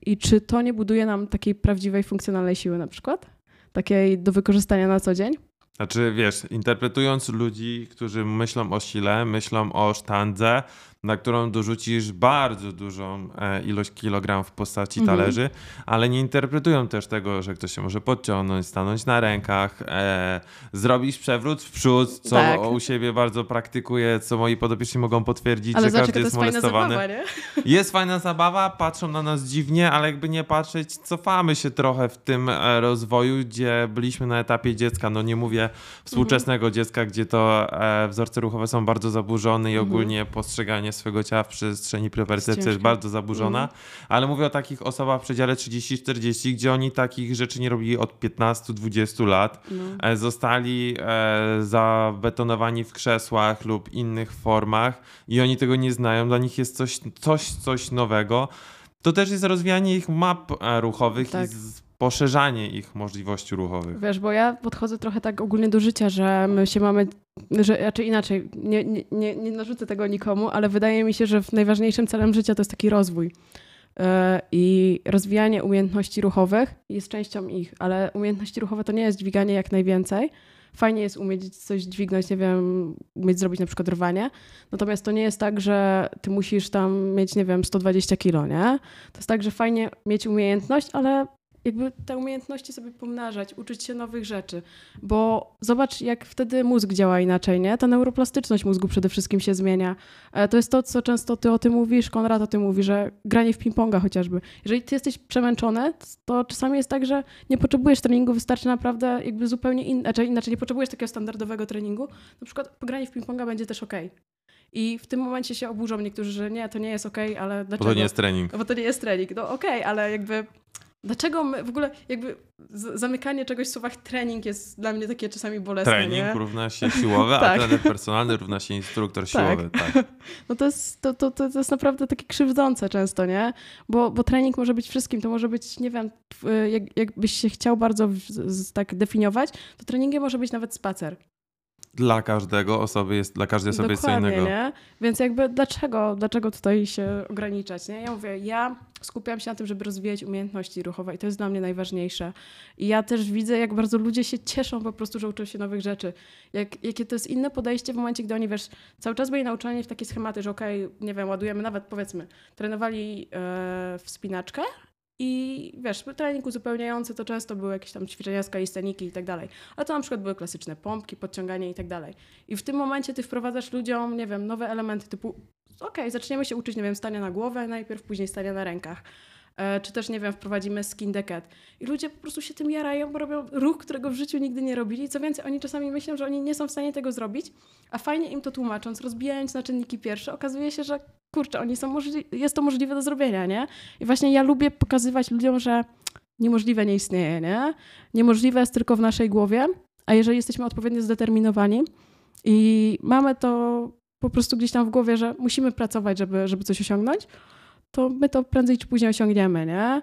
I czy to nie buduje nam takiej prawdziwej, funkcjonalnej siły na przykład? Takiej do wykorzystania na co dzień? Znaczy, wiesz, interpretując ludzi, którzy myślą o sile, myślą o sztandze, na którą dorzucisz bardzo dużą e, ilość kilogramów w postaci mhm. talerzy, ale nie interpretują też tego, że ktoś się może podciągnąć, stanąć na rękach, e, zrobić przewrót w przód, co tak. u siebie bardzo praktykuję, co moi podopieczni mogą potwierdzić, ale że każdy jest, jest molestowany. Zabawa, nie? [laughs] Jest fajna zabawa, patrzą na nas dziwnie, ale jakby nie patrzeć, cofamy się trochę w tym e, rozwoju, gdzie byliśmy na etapie dziecka, no nie mówię współczesnego mhm. dziecka, gdzie to e, wzorce ruchowe są bardzo zaburzone i mhm. ogólnie postrzeganie swojego ciała w przestrzeni prepercepcji jest bardzo zaburzona, mm. ale mówię o takich osobach w przedziale 30-40, gdzie oni takich rzeczy nie robili od 15-20 lat. No. Zostali e, zabetonowani w krzesłach lub innych formach i oni tego nie znają. Dla nich jest coś, coś, coś nowego. To też jest rozwijanie ich map e, ruchowych tak. i z, poszerzanie ich możliwości ruchowych. Wiesz, bo ja podchodzę trochę tak ogólnie do życia, że my się mamy, że raczej inaczej, nie, nie, nie, nie narzucę tego nikomu, ale wydaje mi się, że najważniejszym celem życia to jest taki rozwój. E, I rozwijanie umiejętności ruchowych jest częścią ich, ale umiejętności ruchowe to nie jest dźwiganie jak najwięcej. Fajnie jest umieć coś dźwignąć, nie wiem, umieć zrobić na przykład rwanie. Natomiast to nie jest tak, że ty musisz tam mieć, nie wiem, 120 kilo, nie? To jest tak, że fajnie mieć umiejętność, ale jakby te umiejętności sobie pomnażać, uczyć się nowych rzeczy, bo zobacz, jak wtedy mózg działa inaczej, nie? Ta neuroplastyczność mózgu przede wszystkim się zmienia. E, to jest to, co często ty o tym mówisz, Konrad o tym mówi, że granie w ping-ponga chociażby. Jeżeli ty jesteś przemęczony, to czasami jest tak, że nie potrzebujesz treningu, wystarczy naprawdę jakby zupełnie in... znaczy inaczej, nie potrzebujesz takiego standardowego treningu. Na przykład pogranie w ping-ponga będzie też ok. I w tym momencie się oburzą niektórzy, że nie, to nie jest ok, ale dlaczego? Bo to nie jest trening. Bo to nie jest trening. No okej, okay, ale jakby Dlaczego my w ogóle jakby zamykanie czegoś w słowach trening jest dla mnie takie czasami bolesne, Trening nie? równa się siłowy, [laughs] tak. a trener personalny równa się instruktor tak. siłowy, tak. [laughs] No to jest, to, to, to jest naprawdę takie krzywdzące często, nie? Bo, bo trening może być wszystkim, to może być, nie wiem, jak, jakbyś się chciał bardzo w, z, tak definiować, to treningiem może być nawet spacer dla każdego osoby jest, dla każdej osoby Dokładnie, jest co innego. Nie? Więc jakby dlaczego, dlaczego tutaj się ograniczać? Nie? Ja mówię, ja skupiam się na tym, żeby rozwijać umiejętności ruchowe i to jest dla mnie najważniejsze. I ja też widzę, jak bardzo ludzie się cieszą po prostu, że uczą się nowych rzeczy. Jak, jakie to jest inne podejście w momencie, gdy oni, wiesz, cały czas byli nauczani w takie schematy, że okej, okay, nie wiem, ładujemy nawet, powiedzmy, trenowali e, wspinaczkę, i wiesz, trening uzupełniający to często były jakieś tam ćwiczenia z kalisteniki i tak dalej. A to na przykład były klasyczne pompki, podciąganie i tak dalej. I w tym momencie ty wprowadzasz ludziom, nie wiem, nowe elementy typu okej, okay, zaczniemy się uczyć, nie wiem, stania na głowę najpierw, później stania na rękach. E, czy też, nie wiem, wprowadzimy skin decad. I ludzie po prostu się tym jarają, bo robią ruch, którego w życiu nigdy nie robili. Co więcej, oni czasami myślą, że oni nie są w stanie tego zrobić, a fajnie im to tłumacząc, rozbijając na czynniki pierwsze, okazuje się, że kurczę, oni są jest to możliwe do zrobienia, nie? I właśnie ja lubię pokazywać ludziom, że niemożliwe nie istnieje, nie? Niemożliwe jest tylko w naszej głowie, a jeżeli jesteśmy odpowiednio zdeterminowani i mamy to po prostu gdzieś tam w głowie, że musimy pracować, żeby, żeby coś osiągnąć, to my to prędzej czy później osiągniemy, nie?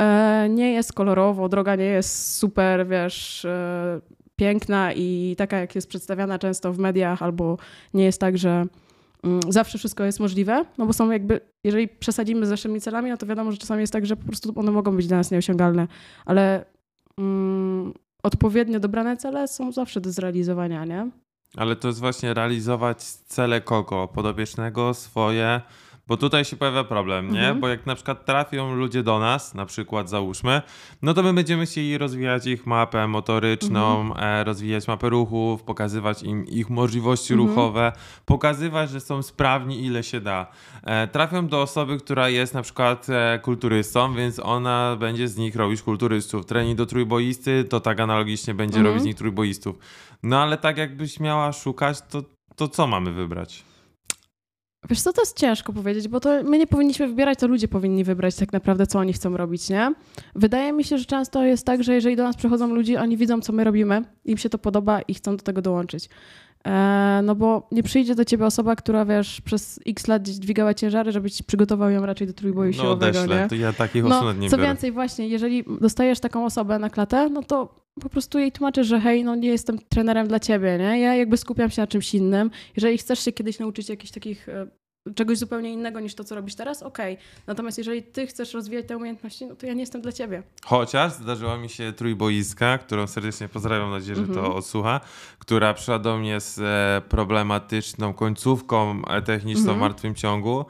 E, nie jest kolorowo, droga nie jest super, wiesz, e, piękna i taka, jak jest przedstawiana często w mediach, albo nie jest tak, że mm, zawsze wszystko jest możliwe, no bo są jakby, jeżeli przesadzimy z naszymi celami, no to wiadomo, że czasami jest tak, że po prostu one mogą być dla nas nieosiągalne, ale mm, odpowiednio dobrane cele są zawsze do zrealizowania, nie? Ale to jest właśnie realizować cele kogo? Podobiecznego, swoje, bo tutaj się pojawia problem, nie? Mhm. Bo jak na przykład trafią ludzie do nas, na przykład załóżmy, no to my będziemy chcieli rozwijać ich mapę motoryczną, mhm. e, rozwijać mapę ruchów, pokazywać im ich możliwości mhm. ruchowe, pokazywać, że są sprawni ile się da. E, trafią do osoby, która jest na przykład e, kulturystą, więc ona będzie z nich robić kulturystów. Trening do trójboisty, to tak analogicznie będzie mhm. robić z nich trójboistów. No ale tak jakbyś miała szukać, to, to co mamy wybrać? Wiesz co, to jest ciężko powiedzieć, bo to my nie powinniśmy wybierać, to ludzie powinni wybrać tak naprawdę, co oni chcą robić, nie? Wydaje mi się, że często jest tak, że jeżeli do nas przychodzą ludzie, oni widzą, co my robimy, im się to podoba i chcą do tego dołączyć. E, no bo nie przyjdzie do ciebie osoba, która wiesz, przez x lat dźwigała ciężary, żebyś przygotował ją raczej do trójboju no, siłowego, odeślę. nie? to ja takich no, osób nie Co biorę. więcej, właśnie, jeżeli dostajesz taką osobę na klatę, no to po prostu jej tłumaczę, że hej, no nie jestem trenerem dla ciebie, nie? Ja jakby skupiam się na czymś innym. Jeżeli chcesz się kiedyś nauczyć jakichś takich e, czegoś zupełnie innego niż to, co robisz teraz, okej. Okay. Natomiast jeżeli ty chcesz rozwijać te umiejętności, no to ja nie jestem dla ciebie. Chociaż zdarzyła mi się trójboiska, którą serdecznie pozdrawiam, mam nadzieję, że mm -hmm. to mhm. odsłucha, która przyszła do mnie z e, problematyczną końcówką e, techniczną mm -hmm. w martwym ciągu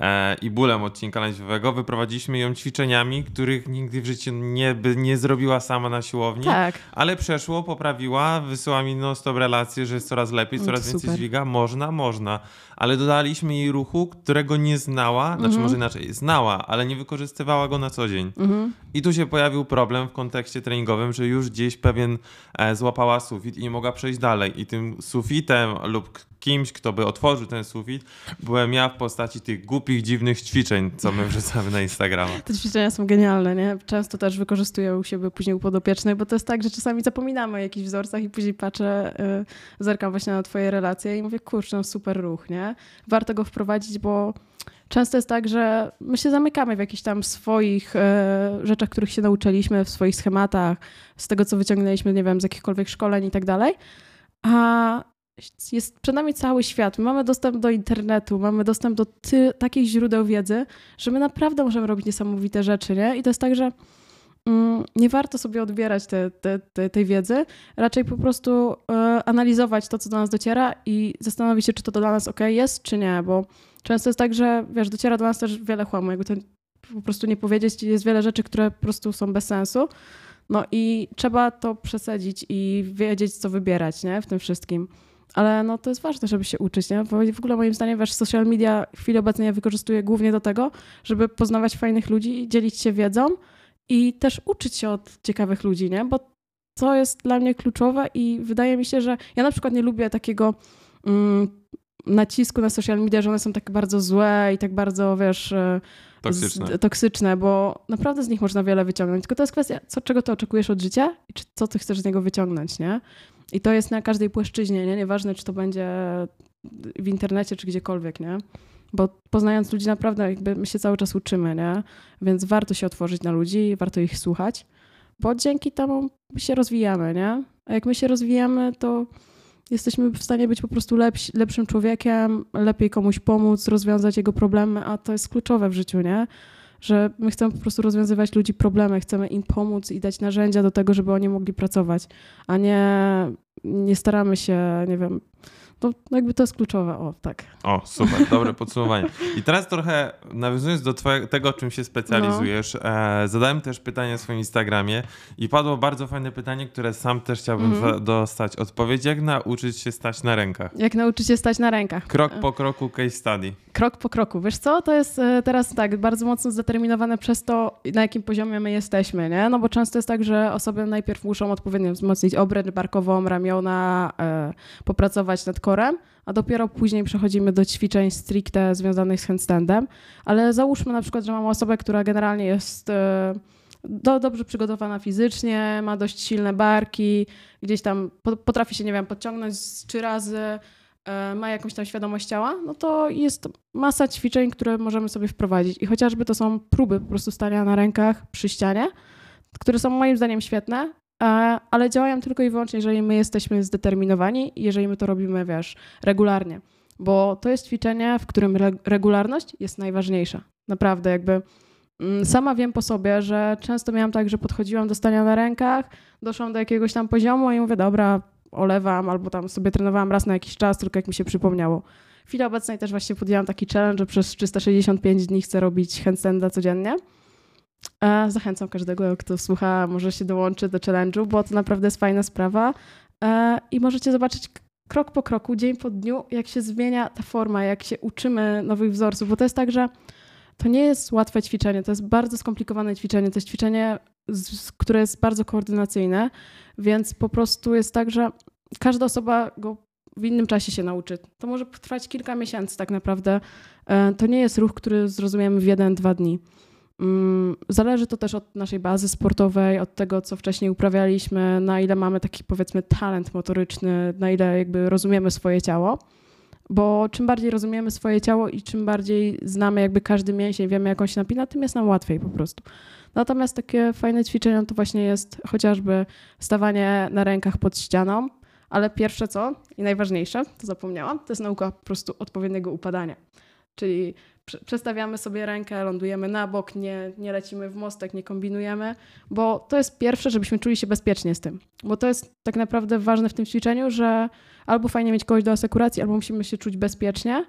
e, i bólem odcinka lędźwiowego. Wyprowadziliśmy ją ćwiczeniami, których nigdy w życiu nie, by nie zrobiła sama na siłowni, tak. ale przeszło, poprawiła, wysyła mi non-stop relacje, że jest coraz lepiej, coraz Super. więcej dźwiga. Można, można ale dodaliśmy jej ruchu, którego nie znała, znaczy mhm. może inaczej, znała, ale nie wykorzystywała go na co dzień. Mhm. I tu się pojawił problem w kontekście treningowym, że już gdzieś pewien e, złapała sufit i nie mogła przejść dalej. I tym sufitem lub kimś, kto by otworzył ten sufit, byłem ja w postaci tych głupich, dziwnych ćwiczeń, co my wrzucamy na Instagrama. Te ćwiczenia są genialne, nie? Często też wykorzystuję u siebie później u podopiecznych, bo to jest tak, że czasami zapominamy o jakichś wzorcach i później patrzę, yy, zerkam właśnie na twoje relacje i mówię, kurczę, no super ruch, nie? Warto go wprowadzić, bo często jest tak, że my się zamykamy w jakichś tam swoich e, rzeczach, których się nauczyliśmy, w swoich schematach, z tego, co wyciągnęliśmy, nie wiem, z jakichkolwiek szkoleń i tak dalej. A jest przed nami cały świat. My mamy dostęp do internetu, mamy dostęp do ty, takich źródeł wiedzy, że my naprawdę możemy robić niesamowite rzeczy, nie? I to jest tak, że nie warto sobie odbierać te, te, te, tej wiedzy, raczej po prostu y, analizować to, co do nas dociera i zastanowić się, czy to dla nas ok jest, czy nie, bo często jest tak, że wiesz, dociera do nas też wiele chłamu, jakby to po prostu nie powiedzieć, jest wiele rzeczy, które po prostu są bez sensu. No i trzeba to przesadzić i wiedzieć, co wybierać, nie? W tym wszystkim. Ale no to jest ważne, żeby się uczyć, nie? Bo w ogóle moim zdaniem wiesz, social media w chwili obecnej ja wykorzystuję głównie do tego, żeby poznawać fajnych ludzi, dzielić się wiedzą i też uczyć się od ciekawych ludzi, nie? Bo to jest dla mnie kluczowe i wydaje mi się, że ja na przykład nie lubię takiego mm, nacisku na social media, że one są tak bardzo złe i tak bardzo, wiesz... E, toksyczne. Z, toksyczne, bo naprawdę z nich można wiele wyciągnąć. Tylko to jest kwestia, co, czego ty oczekujesz od życia i czy, co ty chcesz z niego wyciągnąć, nie? I to jest na każdej płaszczyźnie, nie? Nieważne, czy to będzie w internecie, czy gdziekolwiek, nie? Bo poznając ludzi naprawdę jakby my się cały czas uczymy, nie? Więc warto się otworzyć na ludzi, warto ich słuchać, bo dzięki temu się rozwijamy, nie? A jak my się rozwijamy, to jesteśmy w stanie być po prostu lepszym człowiekiem, lepiej komuś pomóc, rozwiązać jego problemy, a to jest kluczowe w życiu, nie? że my chcemy po prostu rozwiązywać ludzi problemy, chcemy im pomóc i dać narzędzia do tego, żeby oni mogli pracować, a nie, nie staramy się, nie wiem, to jakby to jest kluczowe, o tak. O, super, dobre [laughs] podsumowanie. I teraz trochę nawiązując do twojego, tego, czym się specjalizujesz, no. e, zadałem też pytanie na swoim Instagramie i padło bardzo fajne pytanie, które sam też chciałbym mm. dostać odpowiedź. Jak nauczyć się stać na rękach? Jak nauczyć się stać na rękach? Krok po kroku case study. Krok po kroku. Wiesz co, to jest e, teraz tak bardzo mocno zdeterminowane przez to, na jakim poziomie my jesteśmy, nie? No bo często jest tak, że osoby najpierw muszą odpowiednio wzmocnić obręcz barkową, ramiona, e, popracować nad korem, a dopiero później przechodzimy do ćwiczeń stricte związanych z handstandem. Ale załóżmy na przykład, że mamy osobę, która generalnie jest... E, do, dobrze przygotowana fizycznie, ma dość silne barki, gdzieś tam potrafi się, nie wiem, podciągnąć trzy razy, ma jakąś tam świadomość ciała, no to jest masa ćwiczeń, które możemy sobie wprowadzić. I chociażby to są próby po prostu stania na rękach przy ścianie, które są moim zdaniem świetne, e, ale działają tylko i wyłącznie, jeżeli my jesteśmy zdeterminowani i jeżeli my to robimy, wiesz, regularnie. Bo to jest ćwiczenie, w którym regularność jest najważniejsza. Naprawdę, jakby Mm, sama wiem po sobie, że często miałam tak, że podchodziłam do stania na rękach, doszłam do jakiegoś tam poziomu i mówię, dobra, olewam, albo tam sobie trenowałam raz na jakiś czas, tylko jak mi się przypomniało. W chwili obecnej też właśnie podjęłam taki challenge, że przez 365 dni chcę robić handstanda codziennie. E, zachęcam każdego, kto słucha, może się dołączy do challenge'u, bo to naprawdę jest fajna sprawa. E, I możecie zobaczyć krok po kroku, dzień po dniu, jak się zmienia ta forma, jak się uczymy nowych wzorców, bo to jest tak, że to nie jest łatwe ćwiczenie, to jest bardzo skomplikowane ćwiczenie. To jest ćwiczenie, które jest bardzo koordynacyjne, więc po prostu jest tak, że każda osoba go w innym czasie się nauczy. To może trwać kilka miesięcy tak naprawdę. E, to nie jest ruch, który zrozumiemy w jeden, dwa dni. Mm, zależy to też od naszej bazy sportowej, od tego, co wcześniej uprawialiśmy, na ile mamy taki powiedzmy talent motoryczny, na ile jakby rozumiemy swoje ciało. Bo czym bardziej rozumiemy swoje ciało i czym bardziej znamy jakby każdy mięsień, wiemy jak on się napina, tym jest nam łatwiej po prostu. Natomiast takie fajne ćwiczenia to właśnie jest chociażby stawanie na rękach pod ścianą, ale pierwsze co i najważniejsze, to zapomniałam, to jest nauka po prostu odpowiedniego upadania. Czyli przestawiamy sobie rękę, lądujemy na bok, nie, nie lecimy w mostek, nie kombinujemy, bo to jest pierwsze, żebyśmy czuli się bezpiecznie z tym. Bo to jest tak naprawdę ważne w tym ćwiczeniu, że albo fajnie mieć kogoś do asekuracji, albo musimy się czuć bezpiecznie,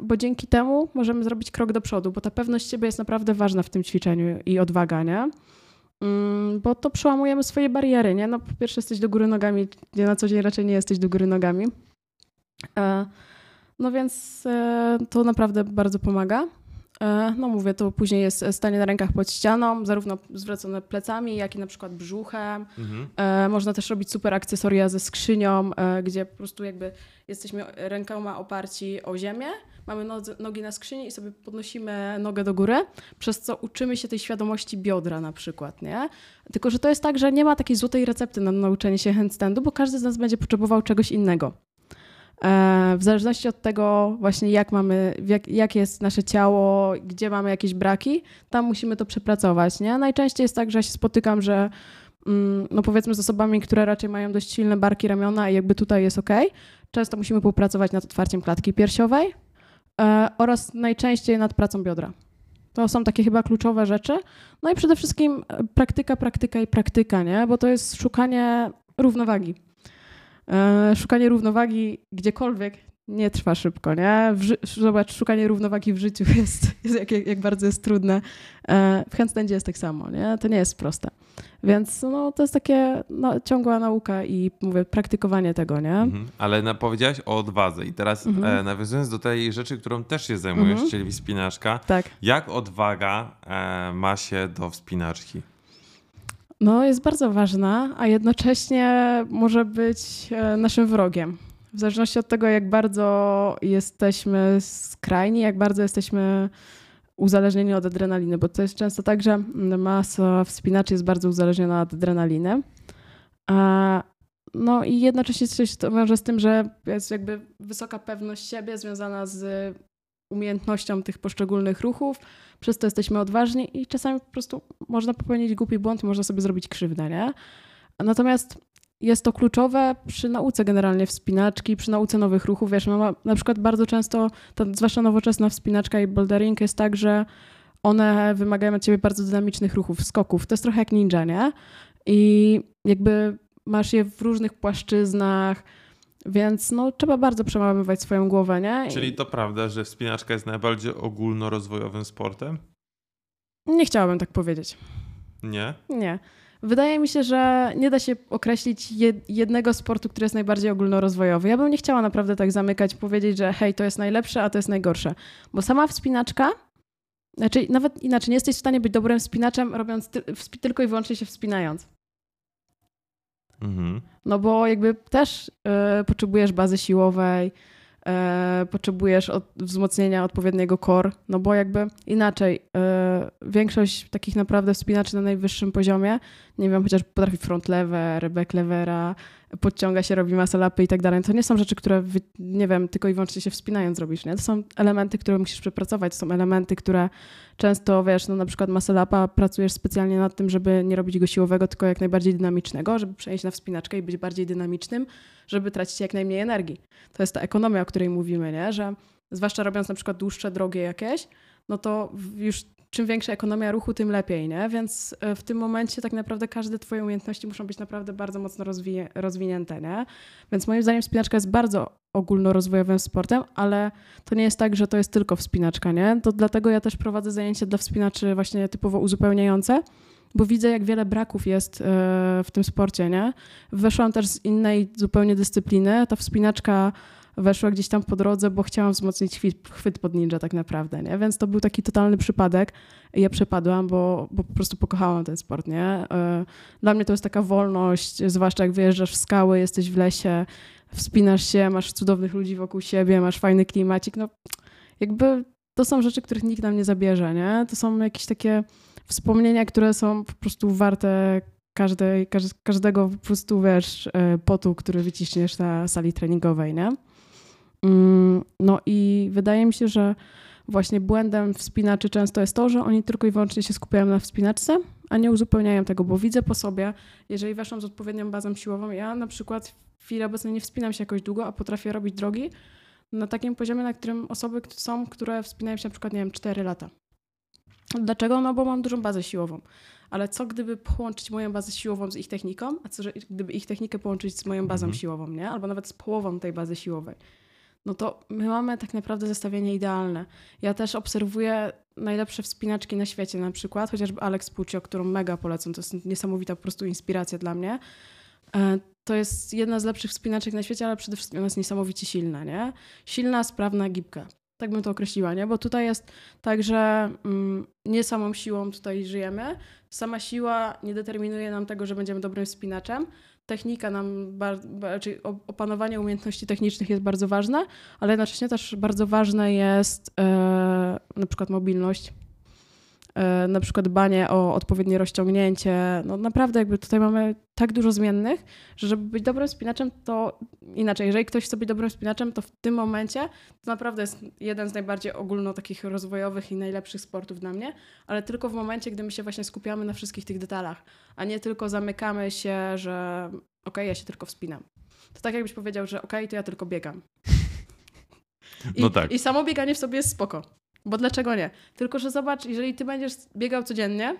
bo dzięki temu możemy zrobić krok do przodu, bo ta pewność siebie jest naprawdę ważna w tym ćwiczeniu i odwaga, nie? Mm, bo to przełamujemy swoje bariery, nie? No po pierwsze jesteś do góry nogami, gdzie na co dzień raczej nie jesteś do góry nogami. E, no więc e, to naprawdę bardzo pomaga. E, no mówię, to później jest stanie na rękach pod ścianą, zarówno zwracane plecami, jak i na przykład brzuchem. Mhm. E, można też robić super akcesoria ze skrzynią, gdzie po prostu jakby jesteśmy rękoma oparci o ziemię, mamy nogi na skrzyni i sobie podnosimy nogę do góry, przez co uczymy się tej świadomości biodra na przykład, nie? Tylko, że to jest tak, że nie ma takiej złotej recepty na nauczenie się handstandu, bo każdy z nas będzie potrzebował czegoś innego. E, w zależności od tego właśnie jak mamy, jak, jak jest nasze ciało, gdzie mamy jakieś braki, tam musimy to przepracować, nie? Najczęściej jest tak, że ja się spotykam, że mm, no powiedzmy z osobami, które raczej mają dość silne barki, ramiona i jakby tutaj jest ok. Często musimy popracować nad otwarciem klatki piersiowej e, oraz najczęściej nad pracą biodra. To są takie chyba kluczowe rzeczy. No i przede wszystkim praktyka, praktyka i praktyka, nie? Bo to jest szukanie równowagi. E, szukanie równowagi gdziekolwiek nie trwa szybko, nie? Zobacz, szukanie równowagi w życiu [laughs] jest, jest jak, jak, bardzo jest trudne. E, w handstandzie jest tak samo, nie? To nie jest proste. Więc no, to jest takie no, ciągła nauka i mówię, praktykowanie tego, nie? Mhm. Ale na, powiedziałaś o odwadze i teraz mhm. e, nawiązując do tej rzeczy, którą też się zajmujesz, mhm. czyli wspinaczka. Tak. Jak odwaga e, ma się do wspinaczki? No, jest bardzo ważna, a jednocześnie może być e, naszym wrogiem. W zależności od tego, jak bardzo jesteśmy skrajni, jak bardzo jesteśmy uzależnieni od adrenaliny, bo to jest często tak, że masa wspinaczy jest bardzo uzależniona od adrenaliny. No i jednocześnie coś to wiąże z tym, że jest jakby wysoka pewność siebie związana z umiejętnością tych poszczególnych ruchów, przez to jesteśmy odważni i czasami po prostu można popełnić głupi błąd i można sobie zrobić krzywdę, nie? Natomiast jest to kluczowe przy nauce generalnie wspinaczki, przy nauce nowych ruchów. Wiesz, mama, na przykład bardzo często, ta, zwłaszcza nowoczesna wspinaczka i bouldering jest tak, że one wymagają od ciebie bardzo dynamicznych ruchów, skoków. To jest trochę jak ninja, nie? I jakby masz je w różnych płaszczyznach, więc no, trzeba bardzo przemalowywać swoją głowę, nie? Czyli to prawda, że wspinaczka jest najbardziej ogólnorozwojowym sportem? Nie chciałabym tak powiedzieć. Nie? Nie. wydaje mi się, że nie da się określić jednego sportu, który jest najbardziej ogólnorozwojowy. Ja bym nie chciała naprawdę tak zamykać, powiedzieć, że hej, to jest najlepsze, a to jest najgorsze. Bo sama wspinaczka, znaczy nawet inaczej, nie jesteś w stanie być dobrym wspinaczem, robiąc ty tylko i wyłącznie się wspinając. Mhm. No bo jakby też y, potrzebujesz bazy siłowej, e, potrzebujesz od, wzmocnienia odpowiedniego core, no bo jakby inaczej e, większość takich naprawdę wspinaczy na najwyższym poziomie, nie wiem, chociaż potrafi front lever, back levera, podciąga się, robi lapy i tak dalej. To nie są rzeczy, które, nie wiem, tylko i wyłącznie się wspinając zrobisz, nie? To są elementy, które musisz przepracować, to są elementy, które często, wiesz, no na przykład lapa pracujesz specjalnie nad tym, żeby nie robić go siłowego, tylko jak najbardziej dynamicznego, żeby przejść na wspinaczkę i być bardziej dynamicznym, żeby tracić jak najmniej energii. To jest ta ekonomia, o której mówimy, nie? Że zwłaszcza robiąc na przykład dłuższe, drogie jakieś, no to już czym większa ekonomia ruchu, tym lepiej, nie? Więc e, w tym momencie tak naprawdę każde twoje umiejętności muszą być naprawdę bardzo mocno rozwinie, rozwinięte, nie? Więc moim zdaniem wspinaczka jest bardzo ogólnorozwojowym sportem, ale to nie jest tak, że to jest tylko wspinaczka, nie? To dlatego ja też prowadzę zajęcia dla wspinaczy właśnie typowo uzupełniające, bo widzę, jak wiele braków jest e, w tym sporcie, nie? Weszłam też z innej zupełnie dyscypliny. Ta wspinaczka weszła gdzieś tam po drodze, bo chciałam wzmocnić chwyt, chwyt pod ninja tak naprawdę, nie? Więc to był taki totalny przypadek. Ja przepadłam, bo, bo po prostu pokochałam ten sport, nie? E, dla mnie to jest taka wolność, zwłaszcza jak wyjeżdżasz w skały, jesteś w lesie, wspinasz się, masz cudownych ludzi wokół siebie, masz fajny klimacik, no jakby to są rzeczy, których nikt nam nie zabierze, nie? To są jakieś takie wspomnienia, które są po prostu warte każdej, każdego po prostu, wiesz, e, potu, który wyciśniesz na sali treningowej, nie? Mm, no i wydaje mi się, że właśnie błędem wspinaczy często jest to, że oni tylko i wyłącznie się skupiają na wspinaczce, a nie uzupełniają tego, bo widzę po sobie, jeżeli weszłam z odpowiednią bazą siłową, ja na przykład w chwili obecnej nie wspinam się jakoś długo, a potrafię robić drogi na takim poziomie, na którym osoby są, które wspinają się na przykład, nie wiem, 4 lata. Dlaczego? No bo mam dużą bazę siłową. Ale co gdyby połączyć moją bazę siłową z ich techniką, a co gdyby ich technikę połączyć z moją bazą mhm. siłową, nie? Albo nawet z połową tej bazy siłowej no to my mamy tak naprawdę zestawienie idealne. Ja też obserwuję najlepsze wspinaczki na świecie, na przykład chociażby Alex Puccio, którą mega polecam, to jest niesamowita po prostu inspiracja dla mnie. E, to jest jedna z lepszych wspinaczek na świecie, ale przede wszystkim ona jest niesamowicie silna, nie? Silna, sprawna, gibka. Tak bym to określiła, nie? Bo tutaj jest tak, że mm, nie samą siłą tutaj żyjemy. Sama siła nie determinuje nam tego, że będziemy dobrym wspinaczem, technika nam, czyli opanowanie umiejętności technicznych jest bardzo ważne, ale jednocześnie też bardzo ważna jest e, na przykład mobilność, na przykład dbanie o odpowiednie rozciągnięcie. No naprawdę jakby tutaj mamy tak dużo zmiennych, że żeby być dobrym spinaczem, to inaczej, jeżeli ktoś chce być dobrym spinaczem, to w tym momencie to naprawdę jest jeden z najbardziej ogólno takich rozwojowych i najlepszych sportów dla mnie, ale tylko w momencie, gdy my się właśnie skupiamy na wszystkich tych detalach, a nie tylko zamykamy się, że okej, okay, ja się tylko wspinam. To tak jakbyś powiedział, że okej, okay, to ja tylko biegam. I, no tak. I samo bieganie w sobie jest spoko. Bo dlaczego nie? Tylko, że zobacz, jeżeli ty będziesz biegał codziennie,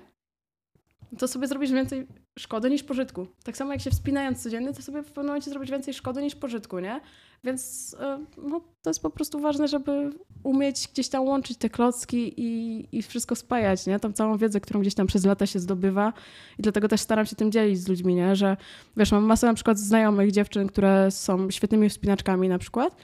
to sobie zrobisz więcej szkody niż pożytku. Tak samo jak się wspinając codziennie, to sobie w pewnym momencie zrobić więcej szkody niż pożytku, nie? Więc e, no, to jest po prostu ważne, żeby umieć gdzieś tam łączyć te klocki i, i wszystko spajać, nie? Tą całą wiedzę, którą gdzieś tam przez lata się zdobywa i dlatego też staram się tym dzielić z ludźmi, nie? Że wiesz, mam masę na przykład znajomych dziewczyn, które są świetnymi wspinaczkami na przykład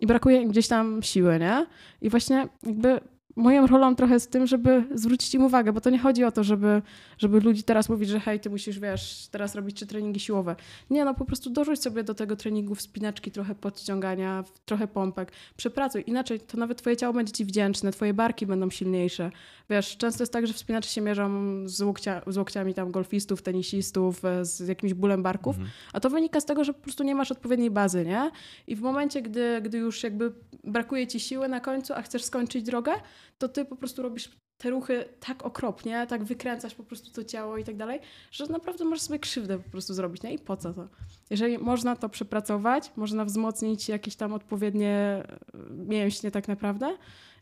i brakuje im gdzieś tam siły, nie? I właśnie jakby moją rolą trochę jest tym, żeby zwrócić im uwagę, bo to nie chodzi o to, żeby, żeby ludzi teraz mówić, że hej, ty musisz, wiesz, teraz robić trzy treningi siłowe. Nie, no po prostu dorzuć sobie do tego treningu wspinaczki, trochę podciągania, trochę pompek, przepracuj. Inaczej to nawet twoje ciało będzie ci wdzięczne, twoje barki będą silniejsze. Wiesz, często jest tak, że wspinacze się mierzą z, łokcia, z łokciami tam golfistów, tenisistów, e, z jakimś bólem barków, mhm. a to wynika z tego, że po prostu nie masz odpowiedniej bazy, nie? I w momencie, gdy, gdy już jakby brakuje ci siły na końcu, a chcesz skończyć drogę, to ty po prostu robisz te ruchy tak okropnie, tak wykręcasz po prostu to ciało i tak dalej, że naprawdę możesz sobie krzywdę po prostu zrobić. Nie? I po co to? Jeżeli można to przepracować, można wzmocnić jakieś tam odpowiednie e, mięśnie tak naprawdę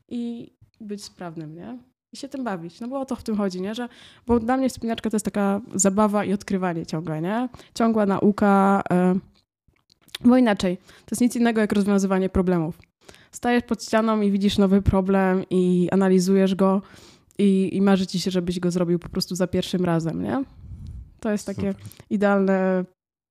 i być sprawnym, nie? I się tym bawić. No bo o to w tym chodzi, nie? Że, bo dla mnie wspinaczka to jest taka zabawa i odkrywanie ciągle, nie? Ciągła nauka, yy, bo inaczej, to jest nic innego jak rozwiązywanie problemów stajesz pod ścianą i widzisz nowy problem i analizujesz go i, i marzy ci się, żebyś go zrobił po prostu za pierwszym razem, nie? To jest takie Super. idealne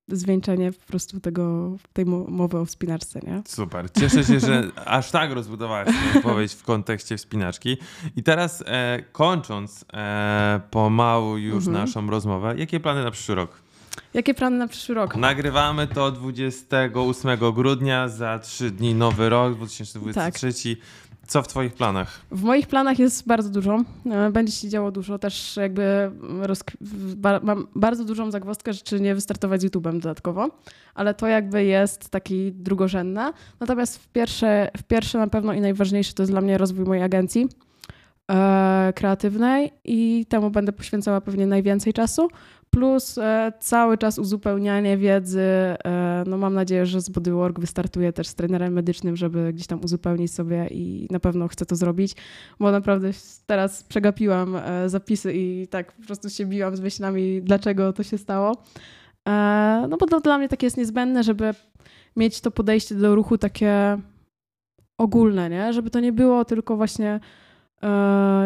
zwieńczenie po prostu tego, tej mowy o wspinaczce, nie? Super. Cieszę się, że aż tak rozbudowałaś odpowiedź w kontekście wspinaczki. I teraz e, kończąc e, pomału już mhm. naszą rozmowę, jakie plany na przyszły rok? Jakie plany na przyszły rok? Nagrywamy to 28 grudnia, za trzy dni nowy rok, 2023. Tak. Co w Twoich planach? W moich planach jest bardzo dużo. E, będzie się działo dużo. Też jakby mam bardzo dużą zagwozdkę, czy nie wystartować z YouTube'em dodatkowo, ale to jakby jest taki drugorzędne. Natomiast w pierwsze, w pierwsze na pewno i najważniejsze to jest dla mnie rozwój mojej agencji e, kreatywnej i temu będę poświęcała pewnie najwięcej czasu plus e, cały czas uzupełnianie wiedzy. E, no mam nadzieję, że z Bodywork wystartuje też z trenerem medycznym, żeby gdzieś tam uzupełnić sobie i na pewno chcę to zrobić, bo naprawdę teraz przegapiłam e, zapisy i tak po prostu się biłam z myślami, dlaczego to się stało. No bo to dla mnie takie jest niezbędne, żeby mieć to podejście do ruchu takie ogólne, nie? Żeby to nie było tylko właśnie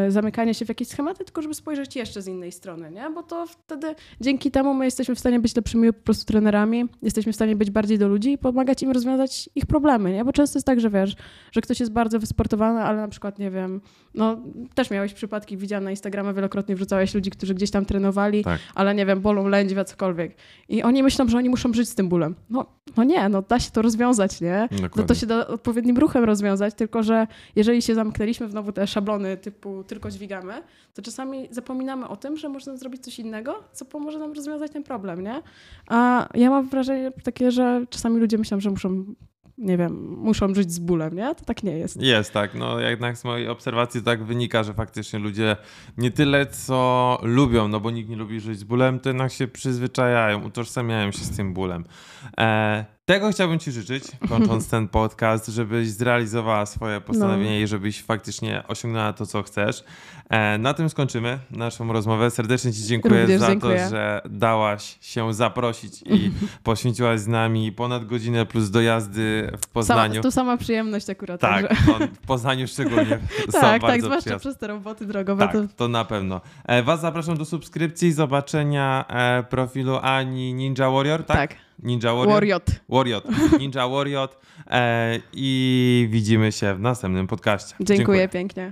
zamykanie się w jakieś schematy, tylko żeby spojrzeć jeszcze z innej strony, nie? Bo to wtedy dzięki temu my jesteśmy w stanie być lepszymi po prostu trenerami, jesteśmy w stanie być bardziej do ludzi i pomagać im rozwiązać ich problemy, nie? Bo często jest tak, że wiesz, że ktoś jest bardzo wysportowany, ale na przykład, nie wiem, no też miałeś przypadki, widziałam na Instagramie wielokrotnie wrzucałeś ludzi, którzy gdzieś tam trenowali, tak. ale nie wiem, bolą lędźwia, cokolwiek. I oni myślą, że oni muszą żyć z tym bólem. No, no nie, no da się to rozwiązać, nie? No to się da odpowiednim ruchem rozwiązać, tylko że jeżeli się zamknęliśmy w nowo te szablony typu tylko dźwigamy, to czasami zapominamy o tym, że można zrobić coś innego, co pomoże nam rozwiązać ten problem, nie? A ja mam wrażenie takie, że czasami ludzie myślą, że muszą nie wiem, muszą żyć z bólem, nie? To tak nie jest. Jest, tak. No jednak z mojej obserwacji tak wynika, że faktycznie ludzie nie tyle co lubią, no bo nikt nie lubi żyć z bólem, to jednak się przyzwyczajają, utożsamiają się z tym bólem. E, tego chciałbym Ci życzyć, kończąc ten podcast, żebyś zrealizowała swoje postanowienie no. i żebyś faktycznie osiągnęła to, co chcesz. E, na tym skończymy naszą rozmowę. Serdecznie Ci dziękuję Również za dziękuję. to, że dałaś się zaprosić i [laughs] poświęciłaś z nami ponad godzinę plus dojazdy w Poznaniu. Sama, to sama przyjemność akurat. Tak, w Poznaniu szczególnie [laughs] Tak, tak, zwłaszcza przyjazne. przez te roboty drogowe. Tak, to... to na pewno. E, was zapraszam do subskrypcji, zobaczenia e, profilu Ani Ninja Warrior, tak? Tak. Ninja Warrior. Warrior. Warrior. Ninja Warrior. E, I widzimy się w następnym podcaście. Dziękuję, Dziękuję. pięknie.